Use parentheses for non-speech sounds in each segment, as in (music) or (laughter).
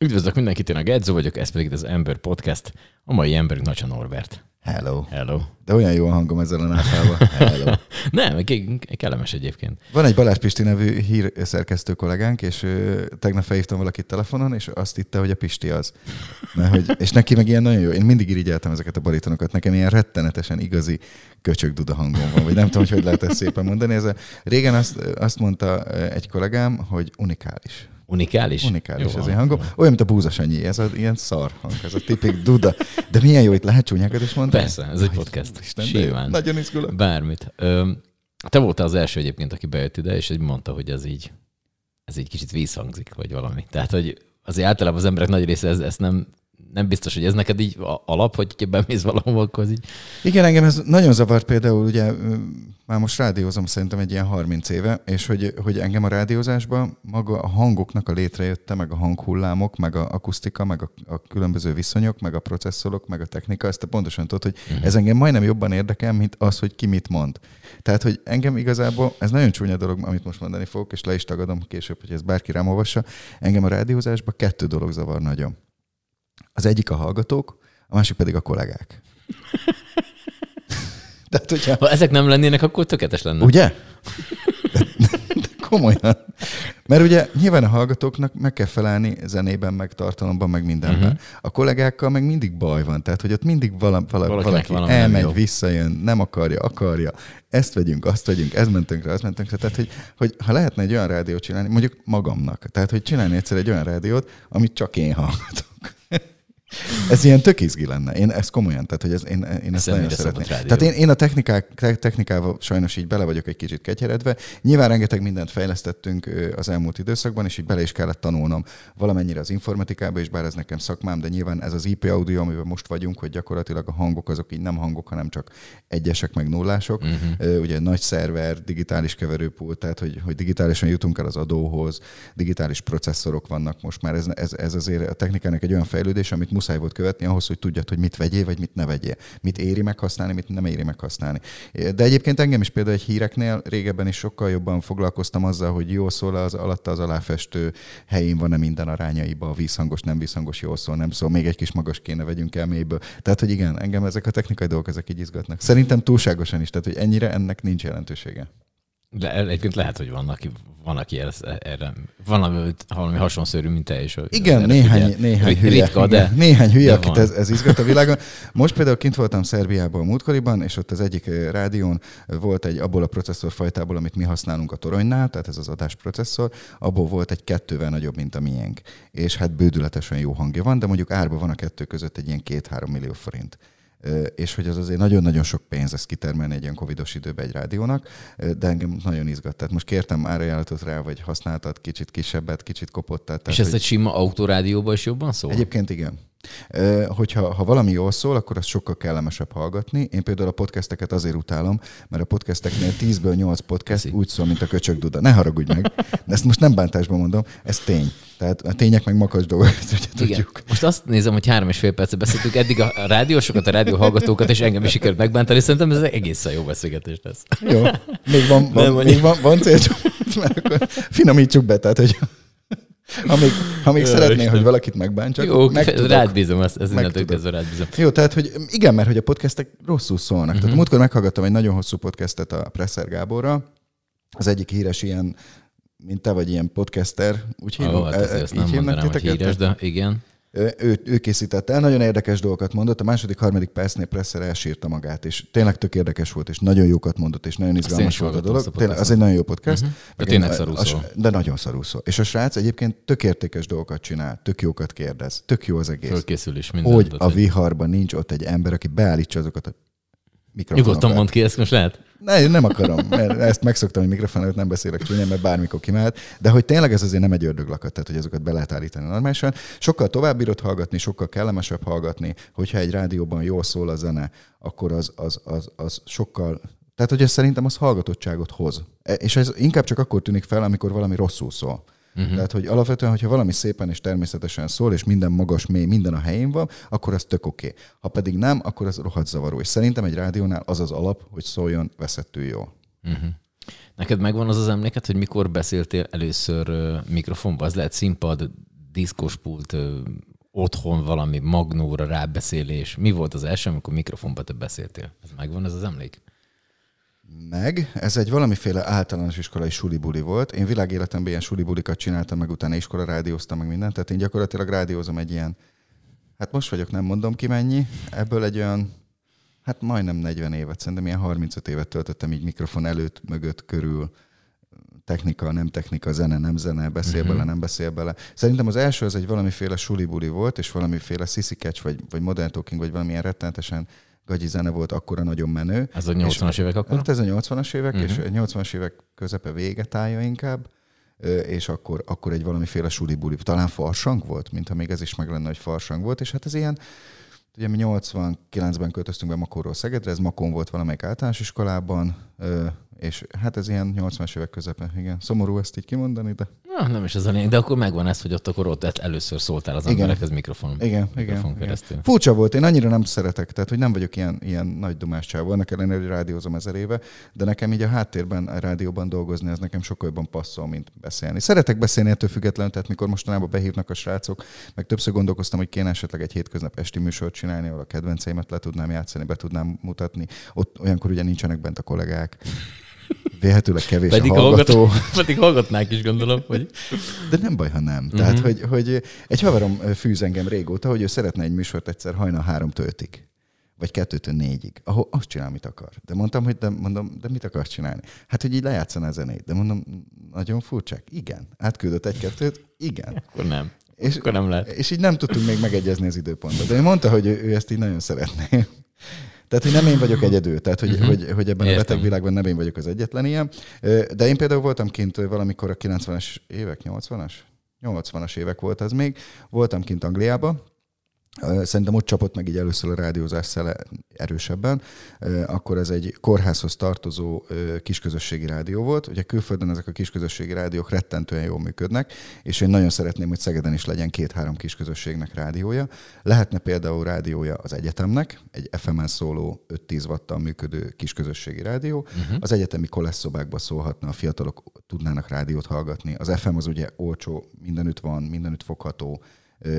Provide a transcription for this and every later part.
Üdvözlök mindenkit, én a Gedzó vagyok, ez pedig az Ember Podcast. A mai emberünk Nacsa Norbert. Hello. Hello. De olyan jó a hangom ezzel a náfával. Hello. (laughs) Nem, ke- kellemes egyébként. Van egy Balázs Pisti nevű hírszerkesztő kollégánk, és ö, tegnap felhívtam valakit telefonon, és azt hitte, hogy a Pisti az. Mert, hogy, és neki meg ilyen nagyon jó. Én mindig irigyeltem ezeket a baritonokat. Nekem ilyen rettenetesen igazi köcsög duda hangom van, vagy nem tudom, hogy hogy lehet ezt szépen mondani. Ez a, régen azt, azt mondta egy kollégám, hogy unikális. Unikális? Unikális jó, az én hangom. Olyan, mint a búzasanyi, ez a ilyen szar hang, ez a tipik duda. De milyen jó, itt lehet csúnyákat is mondani? Persze, ez egy podcast. Isten, Simán. Nagyon izgulok. Bármit. Ö, te voltál az első egyébként, aki bejött ide, és egy mondta, hogy ez így, ez így kicsit vízhangzik, vagy valami. Tehát, hogy azért általában az emberek nagy része ez, ezt nem nem biztos, hogy ez neked így alap, hogy bemész valahova, akkor az így... Igen, engem ez nagyon zavart például, ugye már most rádiózom szerintem egy ilyen 30 éve, és hogy, hogy engem a rádiózásban maga a hangoknak a létrejötte, meg a hanghullámok, meg a akusztika, meg a, a különböző viszonyok, meg a processzorok, meg a technika, ezt te pontosan tudod, hogy uh-huh. ez engem majdnem jobban érdekel, mint az, hogy ki mit mond. Tehát, hogy engem igazából, ez nagyon csúnya dolog, amit most mondani fogok, és le is tagadom később, hogy ez bárki rám olvassa, engem a rádiózásban kettő dolog zavar nagyon. Az egyik a hallgatók, a másik pedig a kollégák. (laughs) Tehát, hogyha... Ha ezek nem lennének, akkor tökéletes lenne. Ugye? De, de komolyan. Mert ugye nyilván a hallgatóknak meg kell felelni zenében, meg tartalomban, meg mindenben. Uh-huh. A kollégákkal meg mindig baj van. Tehát, hogy ott mindig vala, vala, valaki elmegy, visszajön, nem akarja, akarja. Ezt vegyünk, azt vegyünk, ez mentünk rá, azt mentünk rá. Tehát, hogy, hogy ha lehetne egy olyan rádiót csinálni, mondjuk magamnak, tehát, hogy csinálni egyszer egy olyan rádiót, amit csak én hallgatok. Ez ilyen tök izgi lenne. Én ezt komolyan, tehát hogy ez, én, én ezt nagyon szeretném. Tehát én, én a technikák, technikával sajnos így bele vagyok egy kicsit ketyeredve. Nyilván rengeteg mindent fejlesztettünk az elmúlt időszakban, és így bele is kellett tanulnom valamennyire az informatikába, és bár ez nekem szakmám, de nyilván ez az IP audio, amiben most vagyunk, hogy gyakorlatilag a hangok azok így nem hangok, hanem csak egyesek meg nullások. Uh-huh. Ugye nagy szerver, digitális keverőpult, tehát hogy, hogy digitálisan jutunk el az adóhoz, digitális processzorok vannak most már. Ez, ez, ez azért a technikának egy olyan fejlődés, amit muszáj volt követni ahhoz, hogy tudjad, hogy mit vegyél, vagy mit ne vegyél. Mit éri meghasználni, mit nem éri meghasználni. De egyébként engem is például egy híreknél régebben is sokkal jobban foglalkoztam azzal, hogy jó szól az alatta az aláfestő helyén van-e minden arányaiba, a vízhangos, nem vízhangos, jó szól, nem szól, még egy kis magas kéne vegyünk el mélyből. Tehát, hogy igen, engem ezek a technikai dolgok ezek így izgatnak. Szerintem túlságosan is, tehát hogy ennyire ennek nincs jelentősége. De egyébként lehet, hogy van, aki, van, aki erre, van valami hasonszörű, mint te is. Igen, néhány, ugye, néhány hülye, ritka, de, néhány hülye, de akit ez, ez izgat a világon. Most például kint voltam Szerbiában a múltkoriban, és ott az egyik rádión volt egy abból a processzorfajtából, amit mi használunk a toronynál, tehát ez az adásprocesszor, abból volt egy kettővel nagyobb, mint a miénk. És hát bődületesen jó hangja van, de mondjuk árba van a kettő között egy ilyen két-három millió forint és hogy az azért nagyon-nagyon sok pénz ezt kitermelni egy ilyen covidos időben egy rádiónak, de engem nagyon izgat. Tehát most kértem árajánlatot rá, vagy használtad kicsit kisebbet, kicsit kopottat. És ez hogy... egy sima autorádióban is jobban szól? Egyébként igen. Hogyha ha valami jól szól, akkor az sokkal kellemesebb hallgatni. Én például a podcasteket azért utálom, mert a podcasteknél 10-ből 8 podcast Köszi. úgy szól, mint a köcsög duda. Ne haragudj meg. De ezt most nem bántásban mondom, ez tény. Tehát a tények meg makacs dolgok, (laughs) ugye tudjuk. Most azt nézem, hogy három és fél percet beszéltünk eddig a rádiósokat, a rádió hallgatókat, és engem is sikerült megbántani. Szerintem ez egészen jó beszélgetés lesz. Jó. Még van, van, még van, van cél, mert akkor finomítsuk be, tehát hogy amíg, amíg Jó, szeretné, Isten. hogy valakit megbántsak, Jó, meg tudok, rád bízom, ezt, ez innentől kezdve rád bízom. Jó, tehát, hogy igen, mert hogy a podcastek rosszul szólnak. Uh-huh. Tehát mhm. múltkor meghallgattam egy nagyon hosszú podcastet a Presser Gáborra, az egyik híres ilyen, mint te vagy ilyen podcaster, úgy hívom, oh, hát e, ezt nem mondanám, hogy híres, de igen. Ő, ő készítette el, nagyon érdekes dolgokat mondott, a második, harmadik percnél Presser elsírta magát, és tényleg tök érdekes volt, és nagyon jókat mondott, és nagyon izgalmas volt a dolog. Tényleg, az egy nagyon jó podcast. Uh-huh. De tényleg szarúszó. De nagyon szarúszó. És a srác egyébként tök értékes dolgokat csinál, tök jókat kérdez, tök jó az egész. Fölkészül is minden. Hogy a viharban nincs ott egy ember, aki beállítsa azokat a mikrofonokat. Nyugodtan mondd ki, ezt most lehet. Ne, nem akarom, mert ezt megszoktam, hogy mikrofon előtt nem beszélek csúnyán, mert bármikor kimehet, de hogy tényleg ez azért nem egy ördöglakat, tehát hogy azokat be lehet állítani normálisan. Sokkal tovább bírod hallgatni, sokkal kellemesebb hallgatni, hogyha egy rádióban jól szól a zene, akkor az, az, az, az sokkal tehát, hogy ez szerintem az hallgatottságot hoz. E, és ez inkább csak akkor tűnik fel, amikor valami rosszul szól. Uh-huh. Tehát, hogy alapvetően, hogyha valami szépen és természetesen szól, és minden magas, mély, minden a helyén van, akkor az tök oké. Okay. Ha pedig nem, akkor az rohadt zavaró. És szerintem egy rádiónál az az alap, hogy szóljon veszettő jó. Uh-huh. Neked megvan az az emléket, hogy mikor beszéltél először mikrofonba? Az lehet színpad, diszkos pult, ö, otthon valami magnóra rábeszélés. Mi volt az első, amikor mikrofonba te beszéltél? Ez megvan ez az emlék? Meg, ez egy valamiféle általános iskolai sulibuli volt. Én világéletemben ilyen sulibulikat csináltam, meg utána iskola rádióztam, meg mindent. Tehát én gyakorlatilag rádiózom egy ilyen, hát most vagyok, nem mondom ki mennyi, ebből egy olyan, hát majdnem 40 évet, szerintem ilyen 35 évet töltöttem így mikrofon előtt, mögött, körül, technika, nem technika, zene, nem zene, beszél uh-huh. bele, nem beszél bele. Szerintem az első az egy valamiféle sulibuli volt, és valamiféle sissy catch, vagy, vagy modern talking, vagy valamilyen rettenetesen gagyi zene volt akkora nagyon menő. Ez a 80-as évek akkor? Hát ez a 80-as évek, uh-huh. és 80-as évek közepe vége tája inkább, és akkor, akkor egy valamiféle sulibuli, talán farsang volt, mintha még ez is meg lenne, hogy farsang volt, és hát ez ilyen, ugye mi 89-ben költöztünk be Makóról Szegedre, ez Makón volt valamelyik általános iskolában, és hát ez ilyen 80-as évek közepe, igen. Szomorú ezt így kimondani, de... Na, nem is ez a lényeg, de akkor megvan ez, hogy ott akkor ott először szóltál az igen. emberekhez mikrofon. Igen, mikrofon igen, keresztül. Igen. Furcsa volt, én annyira nem szeretek, tehát hogy nem vagyok ilyen, ilyen nagy dumás csávó, ennek ellenére, hogy rádiózom ezer éve, de nekem így a háttérben, a rádióban dolgozni, ez nekem sokkal jobban passzol, mint beszélni. Szeretek beszélni ettől függetlenül, tehát mikor mostanában behívnak a srácok, meg többször gondolkoztam, hogy kéne esetleg egy hétköznap esti műsort csinálni, ahol a kedvenceimet le tudnám játszani, be tudnám mutatni. Ott olyankor ugye nincsenek bent a kollégák. Véhetőleg kevés pedig a hallgató. Hallgat, (laughs) pedig hallgatnák is, gondolom. Hogy... De nem baj, ha nem. Uh-huh. Tehát, hogy, hogy egy haverom fűz engem régóta, hogy ő szeretne egy műsort egyszer hajnal három töltig vagy kettőtől négyig, ahol azt csinál, amit akar. De mondtam, hogy de, mondom, de mit akarsz csinálni? Hát, hogy így lejátszaná a zenét. De mondom, nagyon furcsák. Igen. Átküldött egy-kettőt? Igen. Akkor nem. És, Akkor nem lehet. És így nem tudtunk még megegyezni az időpontot. De ő mondta, hogy ő, ő ezt így nagyon szeretné. Tehát, hogy nem én vagyok egyedül, tehát, hogy, uh-huh. hogy, hogy ebben Értem. a beteg világban nem én vagyok az egyetlen ilyen. De én például voltam kint valamikor a 90-es évek, 80-as? 80-as évek volt az még. Voltam kint Angliába, Szerintem ott csapott meg így először a rádiózás szele erősebben. Akkor ez egy kórházhoz tartozó kisközösségi rádió volt. Ugye külföldön ezek a kisközösségi rádiók rettentően jól működnek, és én nagyon szeretném, hogy Szegeden is legyen két-három kisközösségnek rádiója. Lehetne például rádiója az egyetemnek, egy FM-en szóló 5-10 wattal működő kisközösségi rádió. Uh-huh. Az egyetemi kolesszobákba szólhatna, a fiatalok tudnának rádiót hallgatni. Az FM az ugye olcsó, mindenütt van, mindenütt fogható,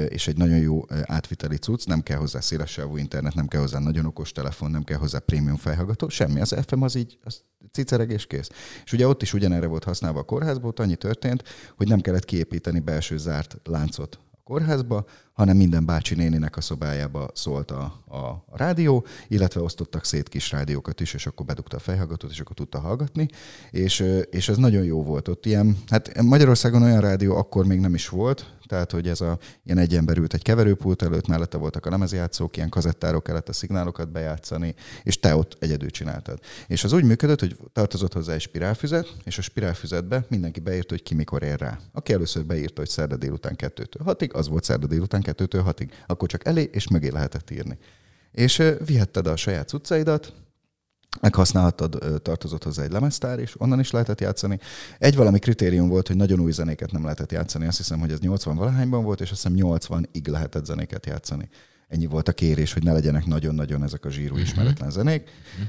és egy nagyon jó átviteli cucc, nem kell hozzá szélessávú internet, nem kell hozzá nagyon okos telefon, nem kell hozzá prémium fejhallgató, semmi. Az FM az így, az cicereg és kész. És ugye ott is ugyanerre volt használva a kórházból, ott annyi történt, hogy nem kellett kiépíteni belső zárt láncot a kórházba, hanem minden bácsi néninek a szobájába szólt a, a, a rádió, illetve osztottak szét kis rádiókat is, és akkor bedugta a fejhallgatót, és akkor tudta hallgatni, és, és ez nagyon jó volt. Ott ilyen, hát Magyarországon olyan rádió akkor még nem is volt, tehát hogy ez a ilyen egy ember ült egy keverőpult előtt, mellette voltak a lemezjátszók, ilyen kazettárok kellett a szignálokat bejátszani, és te ott egyedül csináltad. És az úgy működött, hogy tartozott hozzá egy spirálfüzet, és a spirálfüzetbe mindenki beírta, hogy ki mikor ér rá. Aki először beírta, hogy szerda délután 2-től 6-ig, az volt szerda délután 2-től 6-ig. Akkor csak elé és mögé lehetett írni. És vihetted a saját utcaidat, meghasználhattad, tartozott hozzá egy lemeztár, és onnan is lehetett játszani. Egy valami kritérium volt, hogy nagyon új zenéket nem lehetett játszani. Azt hiszem, hogy ez 80 valahányban volt, és azt hiszem 80-ig lehetett zenéket játszani. Ennyi volt a kérés, hogy ne legyenek nagyon-nagyon ezek a zsírú ismeretlen zenék. Uh-huh.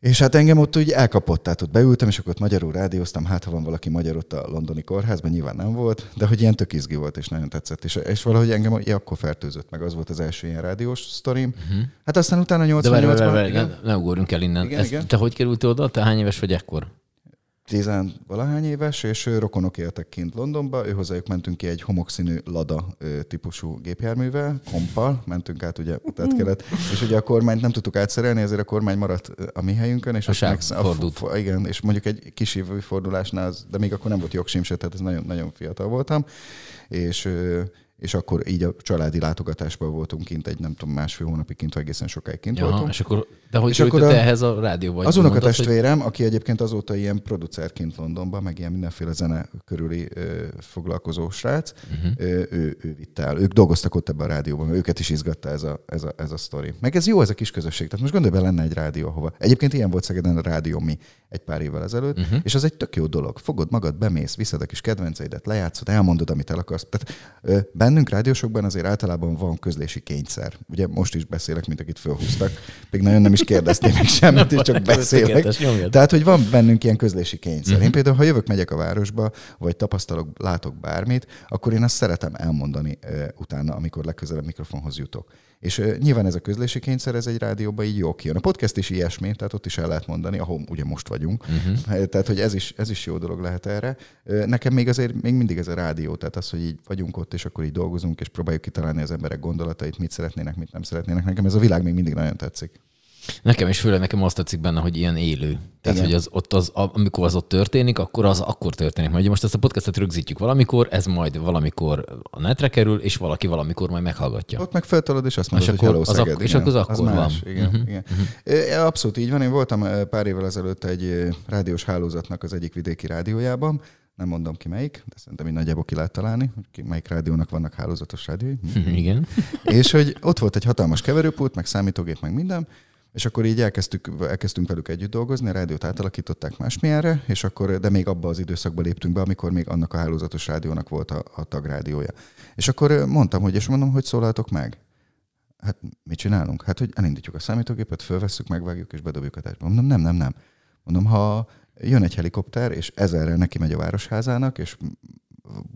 És hát engem ott úgy elkapott, tehát ott beültem, és akkor ott magyarul rádióztam, hát ha van valaki magyar ott a londoni kórházban, nyilván nem volt, de hogy ilyen tök izgi volt, és nagyon tetszett. És, és valahogy engem ja, akkor fertőzött meg, az volt az első ilyen rádiós sztorim. Uh-huh. Hát aztán utána 88 ban ne, ne ugorjunk el innen. Igen, igen. Te hogy kerültél oda? Te hány éves vagy ekkor? Valahány éves, és rokonok éltek kint Londonba, ő hozzájuk mentünk ki egy homokszínű Lada típusú gépjárművel, kompal, mentünk át ugye tehát kelet, és ugye a kormányt nem tudtuk átszerelni, ezért a kormány maradt a mi helyünkön, és a, a, fordult. a, igen, és mondjuk egy kis fordulásnál, az, de még akkor nem volt jogsim se, tehát ez nagyon, nagyon fiatal voltam, és és akkor így a családi látogatásban voltunk kint egy nem tudom másfél hónapig kint, vagy egészen sokáig kint Jaha, voltunk. És akkor, de hogy és akkor a, ehhez a rádióba? Az unokatestvérem, hogy... aki egyébként azóta ilyen producer kint Londonban, meg ilyen mindenféle zene körüli ö, foglalkozó srác, uh-huh. ö, ő, ő vitte el. Ők dolgoztak ott ebben a rádióban, őket is izgatta ez a, ez a, ez a sztori. Meg ez jó, ez a kis közösség. Tehát most gondolj be, lenne egy rádió, hova. Egyébként ilyen volt Szegeden a rádió mi egy pár évvel ezelőtt, uh-huh. és az egy tök jó dolog. Fogod magad, bemész, viszed a kis kedvenceidet, lejátszod, elmondod, amit el akarsz. Tehát ö, bennünk rádiósokban azért általában van közlési kényszer. Ugye most is beszélek, mint akit fölhúztak. Még nagyon nem is kérdeztél meg semmit, és csak beszélek. Tehát, hogy van bennünk ilyen közlési kényszer. Én például, ha jövök, megyek a városba, vagy tapasztalok, látok bármit, akkor én azt szeretem elmondani utána, amikor legközelebb mikrofonhoz jutok. És nyilván ez a közlési kényszer, ez egy rádióban így jó kijön. A podcast is ilyesmi, tehát ott is el lehet mondani, ahol ugye most vagyunk. Uh-huh. Tehát, hogy ez is, ez is jó dolog lehet erre. Nekem még azért még mindig ez a rádió, tehát az, hogy így vagyunk ott, és akkor így dolgozunk, és próbáljuk kitalálni az emberek gondolatait, mit szeretnének, mit nem szeretnének. Nekem ez a világ még mindig nagyon tetszik. Nekem is főleg nekem azt tetszik benne, hogy ilyen élő. Tehát, Igen. hogy az, ott az, amikor az ott történik, akkor az akkor történik. Majd most ezt a podcastet rögzítjük valamikor, ez majd valamikor a netre kerül, és valaki valamikor majd meghallgatja. Ott meg feltalad, és azt mondod, és hogy akkor, az Szeged, És akkor az akkor az van. Igen, uh-huh. igen. Uh-huh. Abszolút így van. Én voltam pár évvel ezelőtt egy rádiós hálózatnak az egyik vidéki rádiójában, nem mondom ki melyik, de szerintem így nagyjából ki lehet találni, hogy melyik rádiónak vannak hálózatos rádiói. (laughs) Igen. és hogy ott volt egy hatalmas keverőpult, meg számítógép, meg minden, és akkor így elkezdtük, elkezdtünk velük együtt dolgozni, a rádiót átalakították másmilyenre, és akkor, de még abba az időszakba léptünk be, amikor még annak a hálózatos rádiónak volt a, a tagrádiója. És akkor mondtam, hogy és mondom, hogy szólaltok meg? Hát mit csinálunk? Hát, hogy elindítjuk a számítógépet, fölvesszük, megvágjuk és bedobjuk a tárgyba. Mondom, nem, nem, nem. Mondom, ha jön egy helikopter, és ezerre neki megy a városházának, és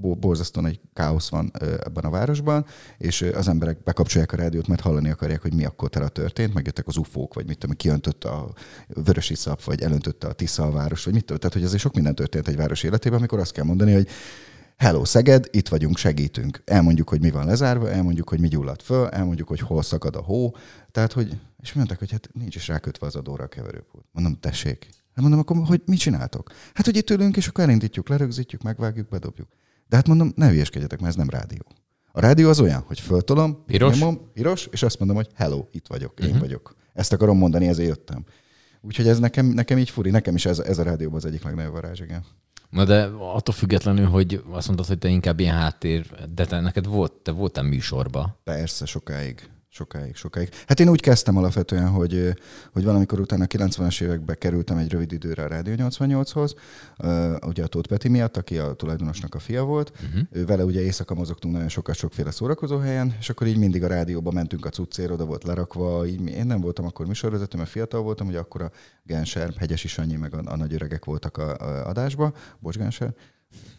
borzasztóan egy káosz van ebben a városban, és az emberek bekapcsolják a rádiót, mert hallani akarják, hogy mi akkor tele történt, megjöttek az ufók, vagy mit tudom, kiöntötte a vörösi szap, vagy elöntötte a Tisza a város, vagy mit tudom. Tehát, hogy azért sok minden történt egy város életében, amikor azt kell mondani, hogy Hello Szeged, itt vagyunk, segítünk. Elmondjuk, hogy mi van lezárva, elmondjuk, hogy mi gyulladt föl, elmondjuk, hogy hol szakad a hó. Tehát, hogy, és mondták, hogy hát nincs is rákötve az adóra a keverőpult. Mondom, tessék. Hát mondom, akkor hogy mit csináltok? Hát, hogy itt ülünk, és akkor elindítjuk, lerögzítjük, megvágjuk, bedobjuk. De hát mondom, ne hülyeskedjetek, mert ez nem rádió. A rádió az olyan, hogy föltolom, piros, nyomom, piros és azt mondom, hogy hello, itt vagyok, én uh-huh. vagyok. Ezt akarom mondani, ezért jöttem. Úgyhogy ez nekem, nekem így furi, nekem is ez, ez a rádióban az egyik legnagyobb varázs, igen. Na de attól függetlenül, hogy azt mondtad, hogy te inkább ilyen háttér, de te neked volt, te voltál műsorba. Persze, sokáig. Sokáig, sokáig. Hát én úgy kezdtem alapvetően, hogy, hogy valamikor utána a 90-es években kerültem egy rövid időre a Rádió 88-hoz, ugye a Tóth Peti miatt, aki a tulajdonosnak a fia volt. Uh-huh. Ő vele ugye éjszaka mozogtunk nagyon sokat sokféle szórakozó helyen, és akkor így mindig a rádióba mentünk a cuccér, oda volt lerakva. Így, én nem voltam akkor műsorvezető, mert fiatal voltam, hogy akkor a Genser, Hegyesi Sanyi, meg a, a nagy öregek voltak a, a adásba. Bocs, Genser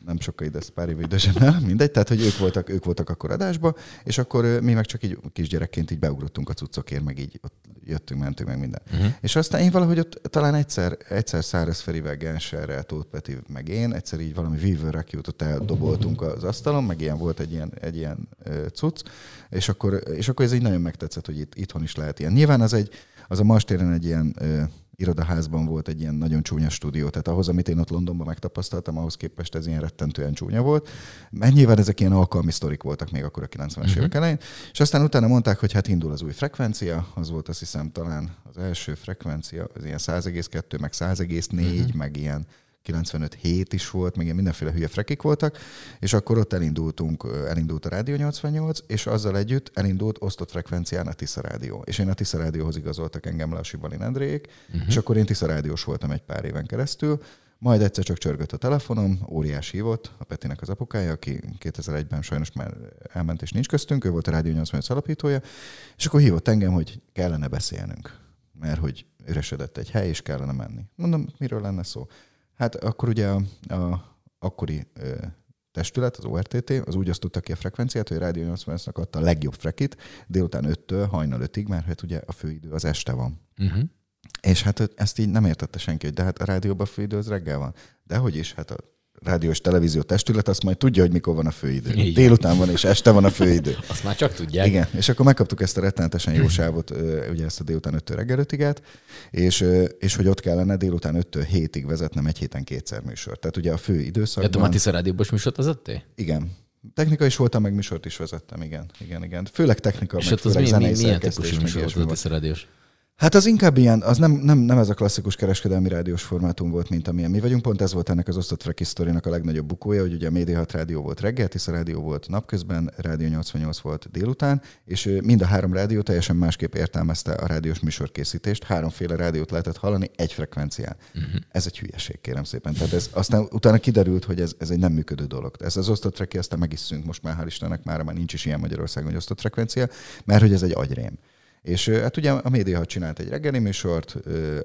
nem sokkal ide, pár év idősen mindegy, tehát hogy ők voltak, ők voltak akkor adásba, és akkor mi meg csak így kisgyerekként így beugrottunk a cuccokért, meg így ott jöttünk, mentünk, meg minden. Uh-huh. És aztán én valahogy ott talán egyszer, egyszer Száraz Ferivel, Genserrel, Tóth Peti, meg én, egyszer így valami Weaver Rekiót ott eldoboltunk az asztalon, meg ilyen volt egy ilyen, egy ilyen cucc, és akkor, és akkor ez így nagyon megtetszett, hogy itt, itthon is lehet ilyen. Nyilván az egy, az a Mastéren egy ilyen irodaházban volt egy ilyen nagyon csúnya stúdió, tehát ahhoz, amit én ott Londonban megtapasztaltam, ahhoz képest ez ilyen rettentően csúnya volt. Mert nyilván ezek ilyen alkalmi sztorik voltak még akkor a 90-es uh-huh. évek elején, és aztán utána mondták, hogy hát indul az új frekvencia, az volt azt hiszem talán az első frekvencia, az ilyen 100,2, meg 100,4, uh-huh. Mhm. meg ilyen 95 hét is volt, meg ilyen mindenféle hülye frekik voltak, és akkor ott elindultunk, elindult a Rádió 88, és azzal együtt elindult osztott frekvencián a Tisza Rádió. És én a Tisza Rádióhoz igazoltak engem le a Sibalin Endrék, uh-huh. és akkor én Tisza Rádiós voltam egy pár éven keresztül, majd egyszer csak csörgött a telefonom, óriás hívott, a Petinek az apukája, aki 2001-ben sajnos már elment és nincs köztünk, ő volt a Rádió 88 alapítója, és akkor hívott engem, hogy kellene beszélnünk, mert hogy üresedett egy hely, és kellene menni. Mondom, miről lenne szó? Hát akkor ugye a, a akkori ö, testület, az ORTT, az úgy osztotta ki a frekvenciát, hogy a Rádió 80 adta a legjobb frekit, délután 5-től hajnal 5-ig, mert hát ugye a főidő az este van. Uh-huh. És hát ezt így nem értette senki, hogy de hát a rádióban főidő az reggel van. De hogy is, hát a rádiós televízió testület azt majd tudja, hogy mikor van a főidő. Igen. Délután van és este van a főidő. (laughs) azt már csak tudják. Igen, és akkor megkaptuk ezt a rettenetesen jó sávot, ugye ezt a délután 5 reggel 5 és, és hogy ott kellene délután 5-től 7-ig vezetnem egy héten kétszer műsor. Tehát ugye a fő időszakban... Ja, Matisz a rádióbos műsort vezettél? Igen. Technika is voltam, meg műsort is vezettem, igen. igen, igen. Főleg technika, és meg főleg mi, mi, milyen típusú műsor volt a rádiós? Hát az inkább ilyen, az nem, nem, nem ez a klasszikus kereskedelmi rádiós formátum volt, mint amilyen mi vagyunk. Pont ez volt ennek az osztott Freki a legnagyobb bukója, hogy ugye a Média 6 rádió volt reggel, Tisza rádió volt napközben, Rádió 88 volt délután, és mind a három rádió teljesen másképp értelmezte a rádiós műsorkészítést. Háromféle rádiót lehetett hallani egy frekvencián. Uh-huh. Ez egy hülyeség, kérem szépen. Tehát ez, aztán utána kiderült, hogy ez, ez egy nem működő dolog. Ez az osztott Freki aztán meg is szűnt, most már hál' Istennek már, már nincs is ilyen Magyarországon, hogy osztott frekvencia, mert hogy ez egy agyrém. És hát ugye a média csinált egy reggeli műsort,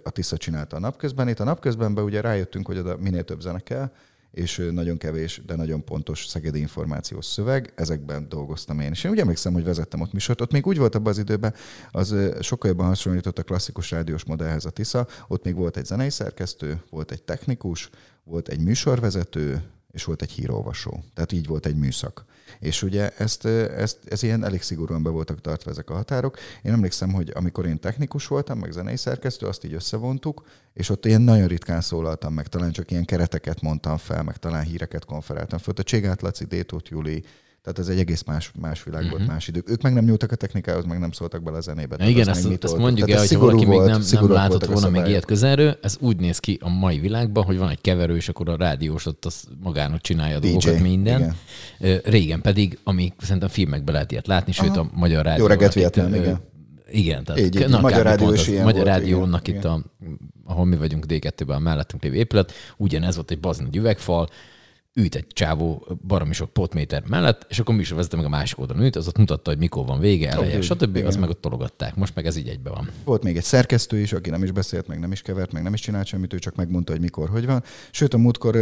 a Tisza csinálta a napközben. Itt a napközbenben ugye rájöttünk, hogy oda minél több zene kell, és nagyon kevés, de nagyon pontos szegedi információs szöveg. Ezekben dolgoztam én. És én úgy emlékszem, hogy vezettem ott műsort. Ott még úgy volt abban az időben, az sokkal jobban hasonlított a klasszikus rádiós modellhez a Tisza. Ott még volt egy zenei szerkesztő, volt egy technikus, volt egy műsorvezető, és volt egy hírolvasó. Tehát így volt egy műszak. És ugye ezt, ezt, ez ilyen elég szigorúan be voltak tartva ezek a határok. Én emlékszem, hogy amikor én technikus voltam, meg zenei szerkesztő, azt így összevontuk, és ott ilyen nagyon ritkán szólaltam meg, talán csak ilyen kereteket mondtam fel, meg talán híreket konferáltam föl. A Cségát Laci, Détót Júli, tehát ez egy egész más, más világ uh-huh. volt, más idők. Ők meg nem nyúltak a technikához, meg nem szóltak bele a zenébe. Na igen, ezt, ezt mondjuk el, hogy valaki volt, még nem, nem látott volna még ilyet közelről, ez úgy néz ki a mai világban, hogy van egy keverő, és akkor a rádiós ott az magának csinálja a DJ, dolgokat minden. Igen. Régen pedig, ami szerintem filmekben lehet ilyet látni, sőt a magyar rádió. Jó reggelt Vietnám, igen. Igen, tehát így, így, na, Magyar Rádió is ilyen Magyar Rádiónak itt, a, ahol mi vagyunk D2-ben, a mellettünk lévő épület, ugyanez volt egy bazin egy üvegfal, ült egy csávó baromi sok potméter mellett, és akkor vezető meg a másik oldalon ült, az ott mutatta, hogy mikor van vége, eleje, oh, stb. Igen. Az meg ott tologatták. Most meg ez így egybe van. Volt még egy szerkesztő is, aki nem is beszélt, meg nem is kevert, meg nem is csinált semmit, ő csak megmondta, hogy mikor, hogy van. Sőt, a múltkor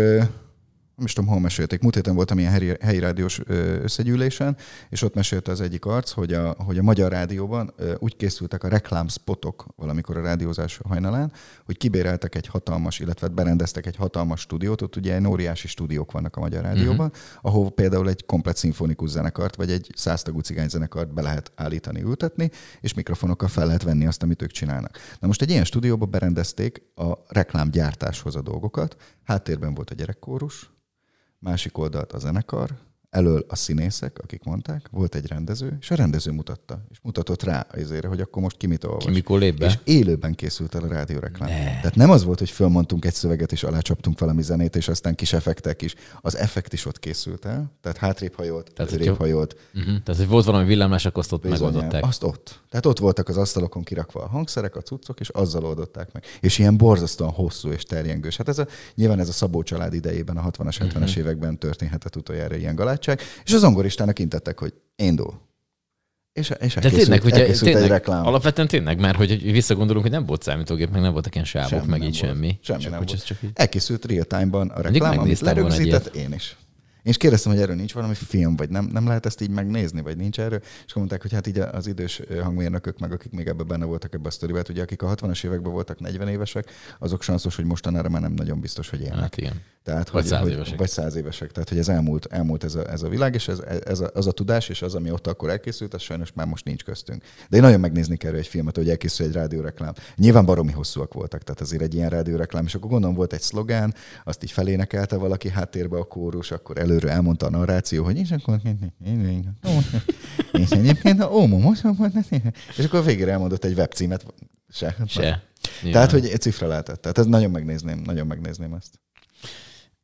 nem is tudom, hol mesélték. Múlt héten voltam ilyen helyi, helyi rádiós összegyűlésen, és ott mesélte az egyik arc, hogy a, hogy a Magyar Rádióban úgy készültek a reklámspotok valamikor a rádiózás hajnalán, hogy kibéreltek egy hatalmas, illetve berendeztek egy hatalmas stúdiót, ott ugye óriási stúdiók vannak a Magyar Rádióban, uh-huh. ahol például egy komplet szimfonikus zenekart, vagy egy száztagú cigányzenekart be lehet állítani, ültetni, és mikrofonokkal fel lehet venni azt, amit ők csinálnak. Na most egy ilyen stúdióba berendezték a reklámgyártáshoz a dolgokat, háttérben volt a gyerekkórus, másik oldalt a zenekar, elől a színészek, akik mondták, volt egy rendező, és a rendező mutatta, és mutatott rá azért, hogy akkor most ki mit olvas. Ki mikor lép be? És élőben készült el a rádióreklám. Ne. Tehát nem az volt, hogy fölmondtunk egy szöveget, és alácsaptunk valami zenét, és aztán kis effektek is. Az effekt is ott készült el, tehát hátrébb hajolt, tehát előrébb hajolt. Uh-huh. Tehát, hogy volt valami villámlás, akkor azt ott Bizonyán, megoldották. Azt ott. Tehát ott voltak az asztalokon kirakva a hangszerek, a cuccok, és azzal oldották meg. És ilyen borzasztóan hosszú és terjengős. Hát ez a, nyilván ez a Szabó család idejében, a 60-as, 70-es uh-huh. években történhetett utoljára ilyen galátság. És az zongoristának intettek, hogy indul. És, és De tényleg, hogy tényleg, egy reklám. Alapvetően tényleg, mert hogy visszagondolunk, hogy nem volt számítógép, meg nem voltak ilyen sávok, semmi meg így volt. semmi. Semmi csak, nem volt. Csak így... Elkészült real time-ban a reklám, amit lerögzített, én is. Én is kérdeztem, hogy erről nincs valami film, vagy nem, nem lehet ezt így megnézni, vagy nincs erről. És mondták, hogy hát így az idős hangmérnökök, meg akik még ebben benne voltak ebbe a sztoriba, hát ugye akik a 60-as években voltak 40 évesek, azok sanszos, hogy mostanára már nem nagyon biztos, hogy élnek. Hát igen. Tehát, vagy száz évesek. Vagy száz évesek. Tehát, hogy ez elmúlt, elmúlt ez, a, ez a világ, és ez, ez a, az a tudás, és az, ami ott akkor elkészült, az sajnos már most nincs köztünk. De én nagyon megnézni kell egy filmet, hogy elkészül egy rádióreklám. Nyilván baromi hosszúak voltak, tehát azért egy ilyen rádióreklám, és akkor gondolom volt egy szlogán, azt így felénekelte valaki háttérbe a kórus, akkor előre elmondta a narráció, hogy és akkor és egyébként ó, most és akkor végére elmondott egy webcímet. Se. Se. Tehát, hogy egy cifra lehetett. Tehát ez nagyon megnézném, nagyon megnézném ezt.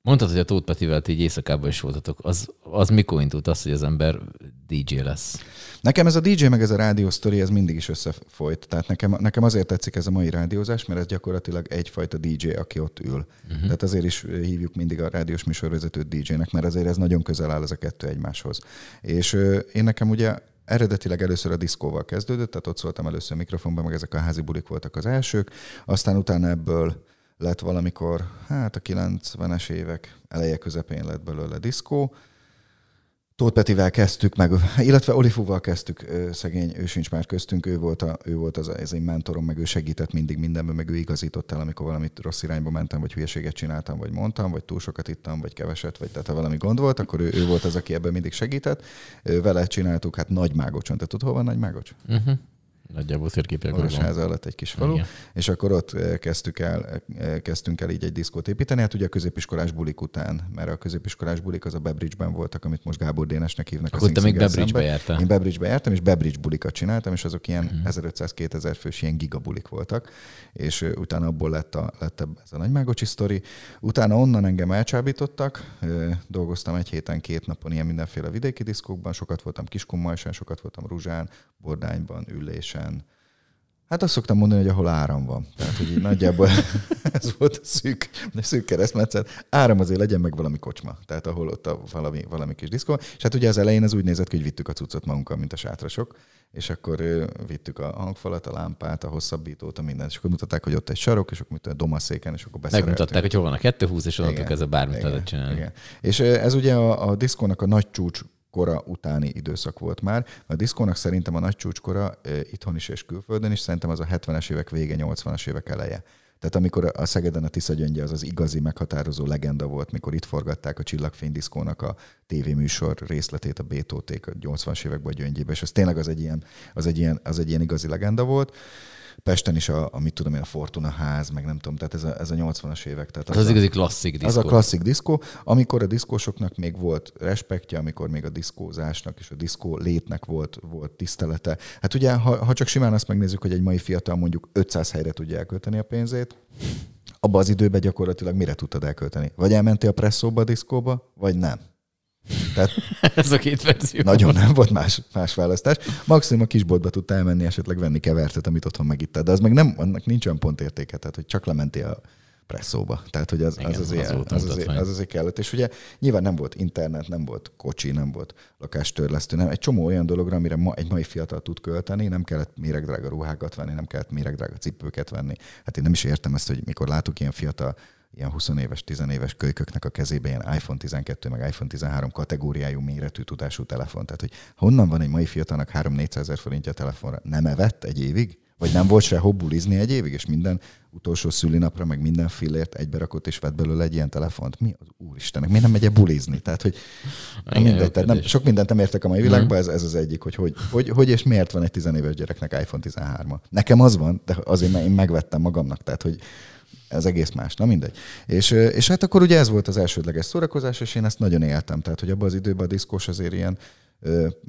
Mondtad, hogy a Tóth Petivel így éjszakában is voltatok. Az, az mikor indult az, hogy az ember DJ lesz? Nekem ez a DJ meg ez a rádió sztori, ez mindig is összefolyt. Tehát nekem, nekem azért tetszik ez a mai rádiózás, mert ez gyakorlatilag egyfajta DJ, aki ott ül. Uh-huh. Tehát azért is hívjuk mindig a rádiós műsorvezetőt DJ-nek, mert azért ez nagyon közel áll ez a kettő egymáshoz. És én nekem ugye eredetileg először a diszkóval kezdődött, tehát ott szóltam először mikrofonban, meg ezek a házi bulik voltak az elsők, aztán utána ebből lett valamikor, hát a 90-es évek eleje közepén lett belőle diszkó. Tóth Petivel kezdtük meg, illetve Olifúval kezdtük, szegény, ő sincs már köztünk, ő volt, a, ő volt az, ez egy mentorom, meg ő segített mindig mindenben, meg ő igazított el, amikor valamit rossz irányba mentem, vagy hülyeséget csináltam, vagy mondtam, vagy túl sokat ittam, vagy keveset, vagy tehát ha valami gond volt, akkor ő, ő volt az, aki ebben mindig segített. Vele csináltuk, hát Nagy Mágocson. Te tudod, hol van Nagy Mágocs? Uh-huh. Nagyjából térképek. Orosháza alatt egy kis falu, Igen. és akkor ott eh, kezdtük el, eh, kezdtünk el így egy diszkót építeni, hát ugye a középiskolás bulik után, mert a középiskolás bulik az a Bebridge-ben voltak, amit most Gábor Dénesnek hívnak. Akkor te még Bebridge-be jártál? Én Bebridge-be jártam, és Bebridge bulikat csináltam, és azok ilyen. Mhm. 1500-2000 fős ilyen gigabulik voltak, és utána abból lett, a, lett ez a nagymágocsi sztori. Utána onnan engem elcsábítottak, dolgoztam egy héten, két napon ilyen mindenféle vidéki diszkókban, sokat voltam Kiskunmajsán, sokat voltam Ruzsán, Bordányban, Ülésen. Hát azt szoktam mondani, hogy ahol áram van. Tehát, hogy így nagyjából (laughs) ez volt a szűk, a szűk keresztmetszet. Áram azért legyen meg valami kocsma. Tehát ahol ott a valami, valami kis diszkó. És hát ugye az elején az úgy nézett ki, hogy vittük a cuccot magunkkal, mint a sátrasok. És akkor vittük a hangfalat, a lámpát, a hosszabbítót, a mindent. És akkor mutatták, hogy ott egy sarok, és akkor a domaszéken, és akkor beszereltünk. Megmutatták, hogy hol van a 220, és onnantól kezdve bármit lehet csinálni. Igen. És ez ugye a, a diszkónak a nagy csúcs kora utáni időszak volt már. A diszkónak szerintem a nagy csúcskora itthon is és külföldön is, szerintem az a 70-es évek vége, 80-as évek eleje. Tehát amikor a Szegeden a Tisza gyöngye az az igazi meghatározó legenda volt, mikor itt forgatták a Csillagfénydiszkónak a tévéműsor részletét, a Bétóték a 80-as években a gyöngyébe, és az tényleg az egy ilyen, az egy ilyen, az egy ilyen igazi legenda volt. Pesten is a, a mit tudom én, a Fortuna ház, meg nem tudom, tehát ez a, ez a 80-as évek. Tehát az, az, az igazi klasszik diszkó. Az a klasszik diszkó, amikor a diszkósoknak még volt respektje, amikor még a diszkózásnak és a diszkó létnek volt, volt tisztelete. Hát ugye, ha, ha csak simán azt megnézzük, hogy egy mai fiatal mondjuk 500 helyre tudja elkölteni a pénzét, abban az időben gyakorlatilag mire tudtad elkölteni? Vagy elmentél a presszóba a diszkóba, vagy nem? Tehát (laughs) Ez a két verzió. Nagyon nem volt más, más választás. Maximum a kisboltba tudtál elmenni, esetleg venni kevertet, amit otthon megittad. De az meg nem, annak nincs olyan pontértéke, tehát hogy csak lementél a presszóba. Tehát, hogy az, Igen, az, azért, az, az, azért, az azért kellett. És ugye nyilván nem volt internet, nem volt kocsi, nem volt lakástörlesztő, nem. Egy csomó olyan dologra, amire ma, egy mai fiatal tud költeni, nem kellett méregdrága ruhákat venni, nem kellett méregdrága cipőket venni. Hát én nem is értem ezt, hogy mikor látok ilyen fiatal ilyen 20 éves, 10 éves kölyköknek a kezébe ilyen iPhone 12, meg iPhone 13 kategóriájú méretű tudású telefon. Tehát, hogy honnan van egy mai fiatalnak 3-400 ezer forintja telefonra? Nem evett egy évig? Vagy nem volt se hobbulizni egy évig, és minden utolsó szülinapra, meg minden fillért egybe rakott, és vett belőle egy ilyen telefont. Mi az úristenek? Miért nem megy bulizni? Tehát, hogy Igen, mindegy, tehát nem, sok mindent nem értek a mai világban, ez, ez az egyik, hogy hogy, hogy hogy és miért van egy tizenéves gyereknek iPhone 13-a. Nekem az van, de azért én megvettem magamnak, tehát hogy ez egész más, na mindegy. És, és hát akkor ugye ez volt az elsődleges szórakozás, és én ezt nagyon éltem. Tehát, hogy abban az időben a diszkós azért ilyen,